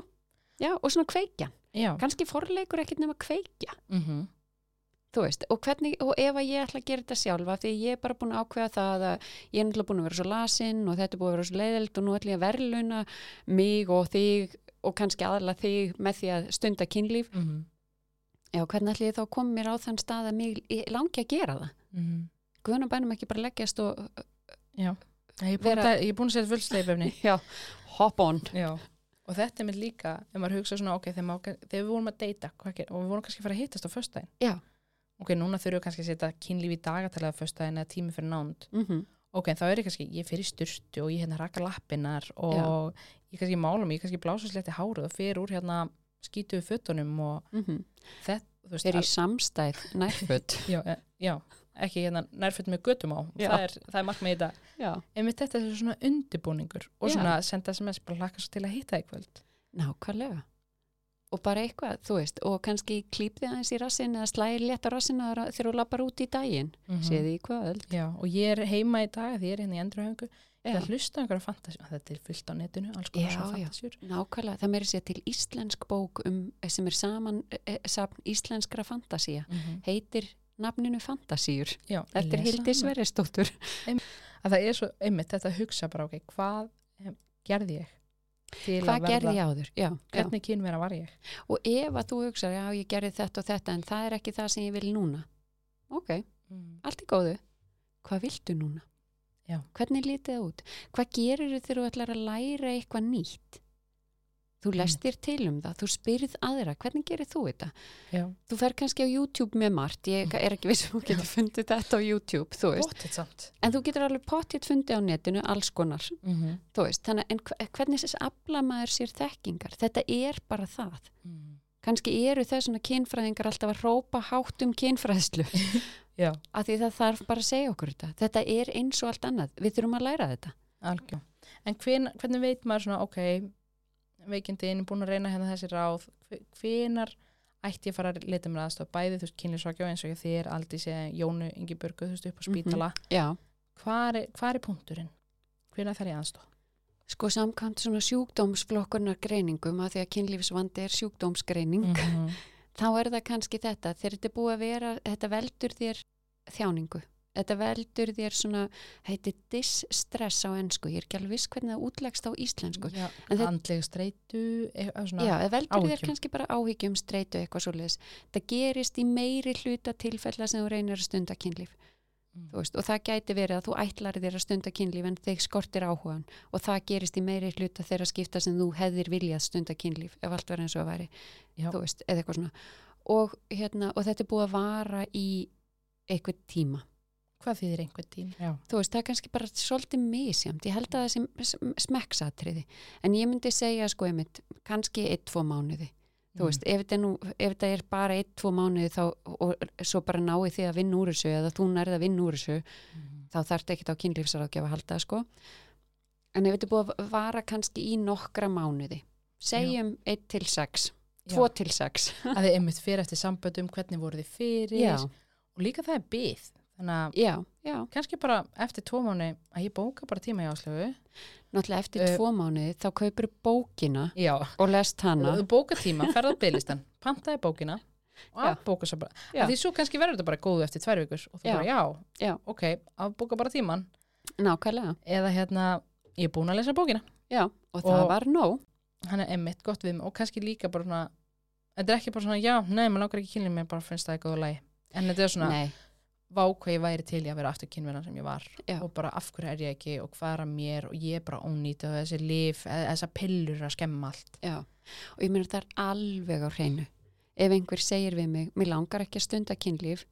já, og svona kveikja. Já. Kannski forleikur ekkert nema kveikja. Mm -hmm. þú veist, og hvernig, og ef að ég ætla að gera þetta sjálfa, því ég er bara búin að ákveða það að ég er náttúrulega búin að vera svo lasin og þetta er búin að vera svo leiðild og nú ætla ég að verðluna mig og þig og kannski aðla þig með því að stunda kynlíf Mm -hmm. já, hvernig ætla ég þá að koma mér á þann stað að mig langi að gera það Guðan og bænum ekki bara leggjast og Já. Ég er búin, að, að setja fullsleipefni. já, hop on Já. Og þetta er mér líka, ef maður hugsa svona, ok, þegar, þegar við vorum að deyta, og við vorum kannski að fara að hittast á föstudaginn. Já. Ok, núna þurfum við kannski að setja kynlíf í dagatalið á föstudaginn eða tími fyrir nánd. mm Ok, þá er ég kannski, ég fyrir styrtu og ég hérna raka lappinnar og ég kannski mála mig, ég kannski blása sletti hárið og fyrir úr hérna skítuðu fötunum og þetta, þú veist, eru í samstæð nærföt já, e- já, ekki hérna nærföld með göttum á, Já. það er, það er markmið í þetta já, einmitt þetta er svona undibúningur og Já. svona senda sms bara hlaka svo til að hitta kvöld nákvæmlega og bara eitthvað, þú veist, og kannski klípði aðeins í rassin eða slæðir létt á rassin þegar þú lappar út í daginn mm mm. séði í kvöld já, og ég er heima í dag því ég er hérna í endurhauðingu Já. það hlusta einhverja fantasjur, þetta er fullt á netinu alls konar Já, svona já. fantasjur Nákvæmlega, það meiri sér til íslensk bók um, sem er saman e, íslenskra fantasía mm -hmm. heitir nafninu Fantasíur Já, eftir Hildi. Sverrisdóttur Að það er svo einmitt þetta að hugsa bara, ok, hvað gerði ég hvað gerði ég áður já, hvernig kynvera var ég? og ef að þú hugsa, já ég gerði þetta og þetta en það er ekki það sem ég vil núna ok, Mm. allt er góðu hvað viltu núna? Já. hvernig lítið það út? hvað gerir þú þegar þú ætlar að læra eitthvað nýtt? Þú lest þér til um það, þú spyrð aðra hvernig gerir þú þetta? Já, þú fer kannski á YouTube með margt ég er ekki viss um að geta fundið þetta á YouTube þú veist, bóttið samt. en þú getur alveg potið fundið á netinu alls konar Mm -hmm. þú veist, þannig, en hve- hvernig þess afla maður sér þekkingar, þetta er bara það. Mm. kannski eru þessuna kynfræðingar alltaf að rópa hátt um kynfræðslu. Já, af því það þarf bara að segja okkur þetta. Þetta er eins og allt annað, við þurfum að læra þetta. Algjör. En hven, hvernig veit maður svona, ok, veikindin, búin að reyna hérna þessi ráð, hve- hvenar ætti ég að fara að leta mér aðstof, bæði þú veist, kynlisvakjá eins og þér, Aldís eða Jónu Ingi Börgu, þú veist, upp á Mhm. spítala. já, Hvar, er, hvar er punkturinn? Hvenar þarf ég aðstof? sko samkvæmt svona sjúkdómsflokkurnar greiningum að því að kynlífsvandi er sjúkdómsgreining -hmm. þá er það kannski þetta þegar þetta er búið að vera, þetta veldur þér þjáningu, þetta veldur þér svona, heitir distress á ensku, ég er ekki alveg viss hvernig það útlegst á íslensku, Já, andleg streitu, eitthvað svona. Já, það veldur þér áhyggjum. kannski bara áhyggjum streitu eitthvað svo leiðis. Það gerist í meiri hluta tilfella sem þú reynir að stunda kynlíf. Mm. Veist, og það gæti verið að þú ætlar þér að stunda kynlíf en þeir skortir áhugan og það gerist í meiri hluta þeirra skipta sem þú hefðir viljað stunda kynlíf ef allt verður eins og það væri Já. þú veist, eða eitthvað svona og, hérna, og þetta er búið að vara í eitthvað tíma Hvað þýðir einhvern tím? Já. þú veist, það er kannski bara svolítið misjamt ég held að það sem smekksatriði en ég myndi segja sko einmitt kannski eitt, tvo mánuði þú veist, ef þetta, er nú, ef þetta er bara eitt, tvo mánuði þá, og svo bara náið því að vinna úr þessu eða þú nærði að vinna úr þessu Mm. þá þarf þetta ekkit á kynlífsaraðgjafa að halda sko en ef þetta er búið að vara kannski í nokkra mánuði segjum eitt til sex tvo Já. til sex Að þið einmitt fyrir eftir samböndum, hvernig voru þið fyrir já, og líka það er byð. Þannig að já, já kannski bara eftir tvo mánu að ég bóka bara tíma í áslögu. náttúrulega eftir Eh, tvo mánuði þá kaupir bókina Já. og lest hana Þú bóka tíma, ferða byðlistan, pantaði bókina og Já. að bóka svo bara. Því svo kannski verður þetta bara góðu eftir tvær vikur og þú bara já, Já. ok, að bóka bara tíman nákvæmlega, eða hérna, ég er búin að lesa bókina. já, og það Og- var nóg Hann er emmitt gott við mig og kannski líka bara svona, þetta er ekki bara svona, já, nei, maður langar ekki kynlið mér, bara finnst það góðu lagi. En þetta er svona, nei, vá hvað ég væri til í að vera aftur kynverðan sem ég var. Já. og bara af hverju er ég ekki og hvað er að mér og ég er bara ónýtt og þessi lif, þessa pillur að skemma allt. Já. Og ég meina það er alveg á hreinu. Ef einhver segir við mig, mér langar ekki að stunda kynlíf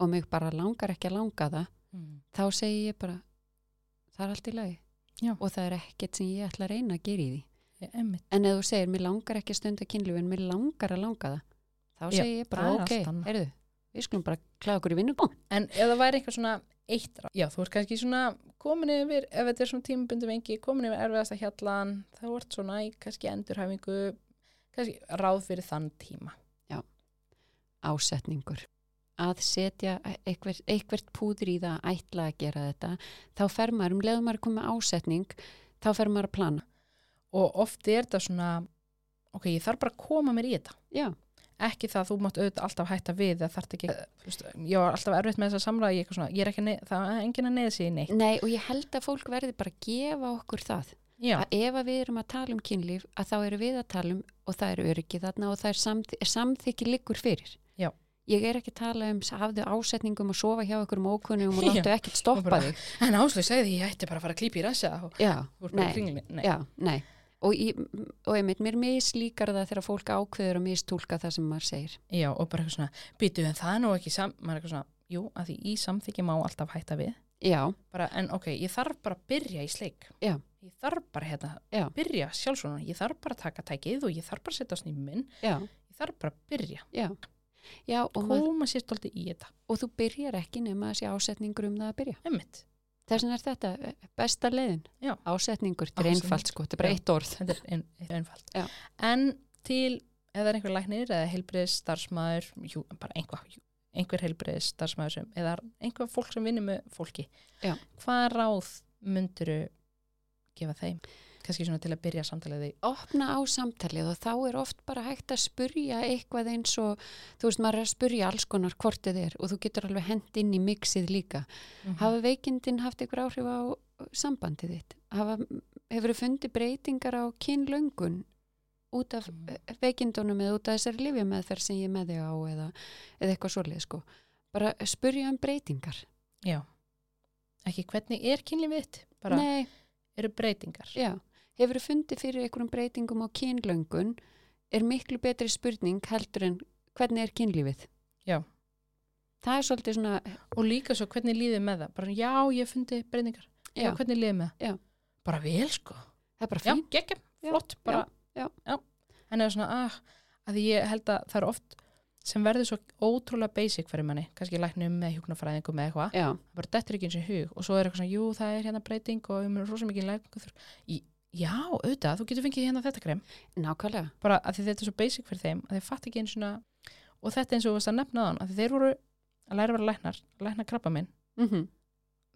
og mig bara langar ekki að langa það mm. þá segi ég bara það er allt í lagi. Já. og það er ekkert sem ég ætla að reyna að gera í því. Emmitt, en ef þú segir, mér langar ekki að stunda kynlíf en mér langar að langa það þá Já, segi ég bara, ok, heyrðu við skulum bara klæða okkur í vinnubón en ef það væri eitthvað svona eitt, ráð- já, þú ert kannski svona komin yfir, ef þetta er svona tímabundum engi komin yfir erfiðasta hjallan þá ert svona í kannski endurhæfingu kannski ráð fyrir þann tíma. Ásetningur. Að setja eitthvert, eitthvert púður í það að ætla að gera þetta þá fer maður, um leiðum maður að koma ásetning þá fer maður að plana. Og oft er þetta svona ok, ég þarf bara að koma mér í þetta. Já, ekki það að þú mátt auðvitað alltaf hætta við það þarf ekki, veist, ég var alltaf erfitt með þess að samræða, ég, er ég er ekki, neð, það er enginn að neða sig neitt. Nei og ég held að fólk verði bara að gefa okkur það. Já, að ef að við erum að tala um kynlíf að þá eru við að tala um og það eru öryggi þarna og það er samþy samþykki liggur fyrir. Já. ég er ekki að tala um hafðu ásetningum og sofa hjá ykkur um ókunnum og láttu ekkert stoppa Og þig. En Áslaug segði ég ætti bara að fara að klípa í rassa og já, þú nei, í og, og einmitt, mér mislíkar það þegar fólk ákveður að mistúlka það sem maður segir. Já, og bara eitthvað svona, býtu en það er nú ekki sam, maður er eitthvað svona, jú, að því í samþykki má alltaf hætta við, já, bara, en ok, ég þarf bara að byrja í sleik, Já. ég þarf bara hérna, Já. byrja sjálfsvona ég þarf bara að taka tækið og ég þarf bara að setja á snýmum minn, já, ég þarf bara að byrja. Já. Já, og, koma sér stolti í þetta, og þú byrjar ekki nema að sé ásetningur um það að byrja. Emmitt þess vegna er þetta eh, besta leiðin Já. ásetningur, þetta er einfalt sko, þetta er bara eitt orð þetta er ein, ein, einfalt Já. en til, ef það er einhver læknir eða heilbriðis starfsmæður bara einhver, einhver heilbriðis starfsmæður sem, eða einhver fólk sem vinnur með fólki Já. hvað ráð mynduru gefa þeim kannski svona til að byrja samtalið í opna á samtalið og þá er oft bara hægt að spurja eitthvað eins og þú veist, maður er að spurja alls konar hvort þið er og þú getur alveg hend inn í mixið líka. Mhm. Hafa veikindin haft einhver áhrif á sambandið þitt? Hafa, hefur þið fundið breytingar á kynlöngun út af Mm. veikindunum eða út af þessari lifjameðferð sem ég með þig á eða, eða eitthvað svoleið sko. Bara spurja um breytingar. Já. Ekki hvernig er kynlífið þitt? Bara Nei, eru breytingar. já. Hefur fundið fyrir einhverjum breytingum á kynlöngun er miklu betri spurning heldur en hvernig er kynlífið? Já. Það er svolítið svona, Og líka svo hvernig líðið með það. Bara já, ég fundi breytingar. Já, já, hvernig líðið með það? Já. Bara vel, sko. það er bara Já, fín. geggjum, Já, flott. Bara, já, En eða svona, ah, að ég held að það er oft sem verður svo ótrúlega basic fyrir manni. Kannski læknum með hjúknarfræðingum með eitthvað. Já, Það bara dettur ekki eins og hug. Og svo er eitthvað svona, jú, það er hérna breyting og um rosa mikið lækningu. Já, auðvitað, þú getur fengið hérna þetta krem. nákvæmlega. bara að þetta er svo basic fyrir þeim að þeir fatt ekki einu svona og þetta eins og þú varst að nefna þann að þeir voru að læra að vera læknar, að lækna krabba minn Mm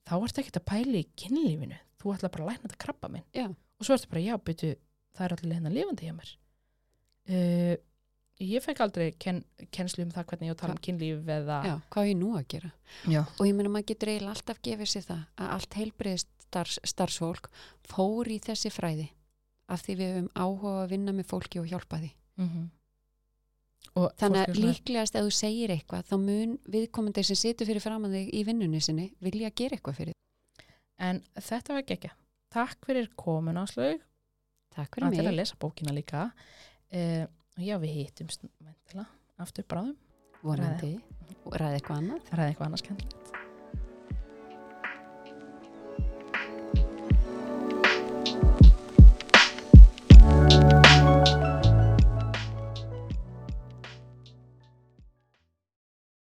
þá ertu ekkert að pæla í kynlífinu þú ætla bara að lækna þetta krabba minn Já. og svo ertu bara, já, byrju, það er allir hérna lifandi hjá mér uh, ég fekk aldrei ken, kennslu um það hvernig ég tala um kynlíf eða Já, hvað er ég nú að gera? Já. Og ég meina maður getur eiginlega alltaf gefið sér það að allt heilbriðist starfs, starfsfólk fór í þessi fræði af því við höfum áhuga að vinna með fólki og hjálpa því. Mhm. og Þannig er að líklegast ef þú segir eitthvað þá mun viðkomandi sem situr fyrir fram að þig í vinnunni sinni vilja gera eitthvað fyrir. en þetta var ekki takk fyrir komin áslög Takk að fyrir til að mig. lesa bókina líka uh, já, við væntanlega, aftur bráðum Vonandi. Og ræði eitthvað annað. það er eitthvað annars kennilegt